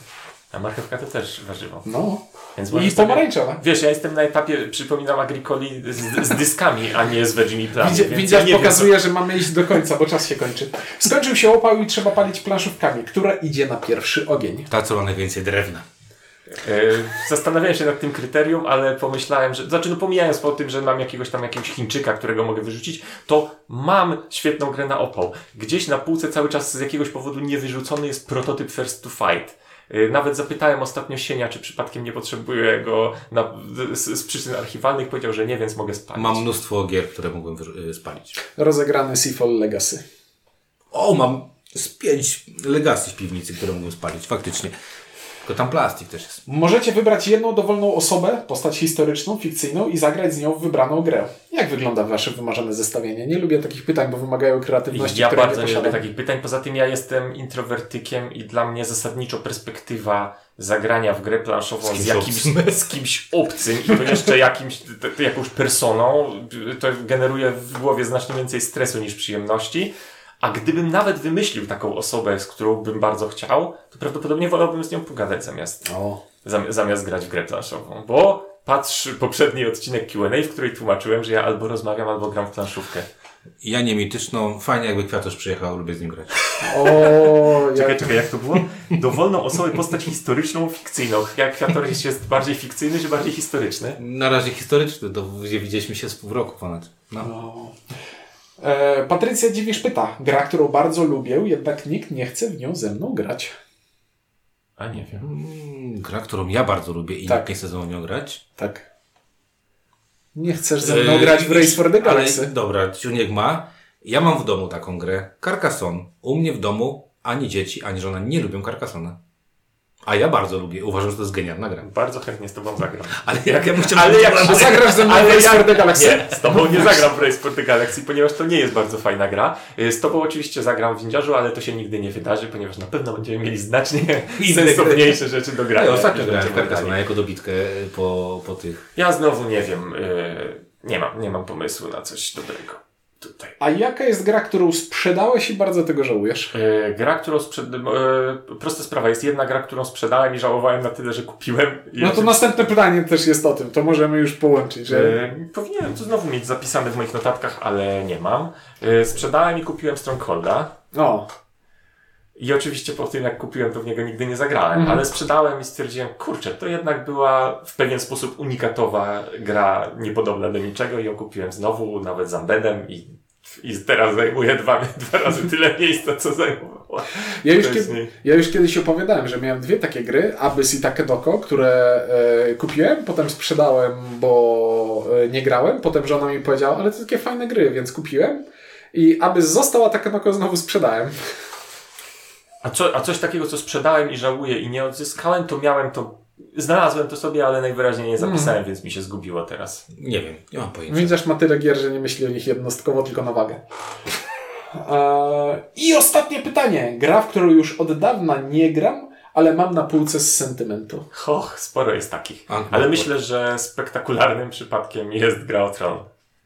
A marchewka to też warzywo. No. Więc I możesz sobie-. Wiesz, ja jestem na etapie, przypominam Agricoli z, z dyskami, a nie z veggie więc widzisz, ja nie wiem, pokazuje, że mamy iść do końca, bo czas się kończy. Skończył się opał i trzeba palić planszówkami. Która idzie na pierwszy ogień? Ta, co ma najwięcej drewna. E, Zastanawiałem się nad tym kryterium, ale pomyślałem, że. Znaczy, no pomijając po tym, że mam jakiegoś tam jakiegoś Chińczyka, którego mogę wyrzucić, to mam świetną grę na opał. Gdzieś na półce cały czas z jakiegoś powodu niewyrzucony jest prototyp First to Fight. E, Nawet zapytałem ostatnio Sienia, czy przypadkiem nie potrzebuję go na, z, z przyczyn archiwalnych. Powiedział, że nie, więc mogę spalić. Mam mnóstwo gier, które mogłem y, spalić. Rozegrany Seafall Legacy. O, mam z pięć legacji w piwnicy, które mógłbym spalić, faktycznie. Tylko tam plastik też jest. Możecie wybrać jedną dowolną osobę, postać historyczną, fikcyjną i zagrać z nią w wybraną grę. Jak wygląda wasze wymarzone zestawienie? Nie lubię takich pytań, bo wymagają kreatywności, Ja której bardzo nie nie lubię takich pytań. Poza tym ja jestem introwertykiem i dla mnie zasadniczo perspektywa zagrania w grę planszową Z z, kimś jakimś, obcym. z kimś obcym i to jeszcze jakimś, jakąś personą, to generuje w głowie znacznie więcej stresu niż przyjemności. A gdybym nawet wymyślił taką osobę, z którą bym bardzo chciał, to prawdopodobnie wolałbym z nią pogadać zamiast, O. zam- zamiast grać w grę planszową. Bo patrz poprzedni odcinek Q&A, w której tłumaczyłem, że ja albo rozmawiam, albo gram w planszówkę. Ja nie mityczną, fajnie jakby Kwiatusz przyjechał, lubię z nim grać. O. Czekaj, czekaj, jak to było? Dowolną osobę postać historyczną, fikcyjną. Jak Kwiatorys jest bardziej fikcyjny, czy bardziej historyczny? Na razie historyczny, to gdzie widzieliśmy się z pół roku ponad. No. O. E, Patrycja Dziwisz pyta. Gra, którą bardzo lubię, jednak nikt nie chce w nią ze mną grać. A nie wiem. Gra, którą ja bardzo lubię i Tak. nikt nie chce ze mną nią grać. Tak. Nie chcesz ze mną Yy, grać w Race for the Galaxy. Ale dobra, Ciuniek ma. Ja mam w domu taką grę. Carcassonne. U mnie w domu ani dzieci, ani żona nie lubią Carcassonne. A ja bardzo lubię. Uważam, że to jest genialna gra. Bardzo chętnie z tobą zagram. Ale jak ja bym chciał... Ale jak- A zagrasz ze mną w Ale Race for the Galaxy? Nie, z tobą nie zagram w Race for the Galaxy, ponieważ to nie jest bardzo fajna gra. Y, Z tobą oczywiście zagram w Windziarzu, ale to się nigdy nie wydarzy, ponieważ na pewno będziemy mieli znacznie sensowniejsze rzeczy do grania. Ja ostatnio grałem Carcassonne grali. jako dobitkę po, po tych... Ja znowu nie wiem. y, Nie mam, nie mam pomysłu na coś dobrego tutaj. A jaka jest gra, którą sprzedałeś i bardzo tego żałujesz? E, Gra, którą sprzed... e, Prosta sprawa, jest jedna gra, którą sprzedałem i żałowałem na tyle, że kupiłem. No to następne pytanie też jest o tym. To możemy już połączyć, że... E, Powinienem to znowu mieć zapisane w moich notatkach, ale nie mam. E, Sprzedałem i kupiłem Strongholda. O, I oczywiście po tym, jak kupiłem, to w niego nigdy nie zagrałem, Mhm. ale sprzedałem i stwierdziłem, kurczę, to jednak była w pewien sposób unikatowa gra, niepodobna do niczego i ją kupiłem znowu, nawet z Undeadem i, i teraz zajmuje dwa, dwa razy tyle miejsca, co zajmowała. Ja już, kiedy, ja już kiedyś opowiadałem, że miałem dwie takie gry, Abyss i Takedoko, które e, kupiłem, potem sprzedałem, bo e, nie grałem, potem żona mi powiedziała, ale to takie fajne gry, więc kupiłem i Abyss został, a Takedoko znowu sprzedałem. A, co, a coś takiego, co sprzedałem i żałuję i nie odzyskałem, to miałem to Znalazłem to sobie, ale najwyraźniej nie zapisałem, więc mi się zgubiło teraz. Nie wiem, nie mam pojęcia. Widzisz, ma tyle gier, że nie myśli o nich jednostkowo, tylko na wagę. Eee, I ostatnie pytanie. Gra, w którą już od dawna nie gram, ale mam na półce z sentymentu. Och, sporo jest takich. Ale myślę, że spektakularnym przypadkiem jest gra o Tron.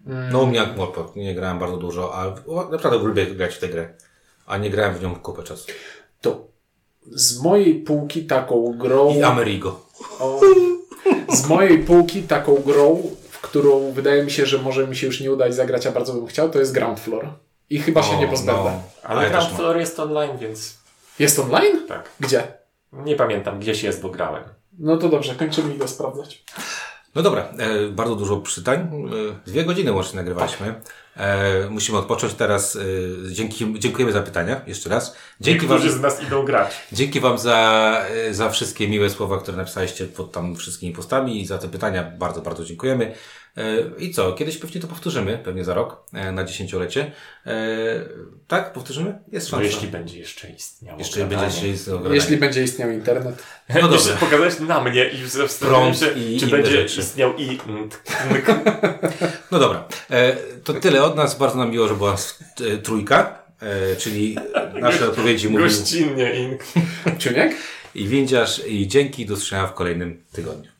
No u mnie jak Morpok, nie grałem bardzo dużo, a o, naprawdę lubię grać w tę grę. A nie grałem w nią kupę czasu. To z mojej półki taką grą... I Amerigo. O, z mojej półki taką grą, w którą wydaje mi się, że może mi się już nie udać zagrać, a bardzo bym chciał, to jest Ground Floor. I chyba się O, nie pozbędę. no. Ale A ja Ground. Floor jest online, więc Jest online? tak. Gdzie? Nie pamiętam, gdzieś jest, bo grałem. No to dobrze, kończymy go sprawdzać. No dobra, e, bardzo dużo przytań. E, dwie godziny łącznie nagrywaliśmy. E, musimy odpocząć teraz. E, dzięki, dziękujemy za pytania jeszcze raz. Dzięki wam, Niektórzy z nas idą grać. dzięki wam za, e, za wszystkie miłe słowa, które napisaliście pod tam wszystkimi postami i za te pytania. Bardzo, bardzo dziękujemy. E, I co? Kiedyś pewnie to powtórzymy, pewnie za rok, e, na dziesięciolecie. E, tak? Powtórzymy? Jest No szansa. jeśli będzie jeszcze istniało. Jeszcze będzie się istniało Jeśli będzie istniał internet. No dobrze. Pokazać na mnie i zastanawiam Prąd się, i czy będzie rzeczy. istniał i... No dobra, to tyle od nas. Bardzo nam miło, że była trójka, czyli nasze odpowiedzi mówił Gościnnie ink. Ciuniek? i Windziarz i dzięki. Do usłyszenia w kolejnym tygodniu.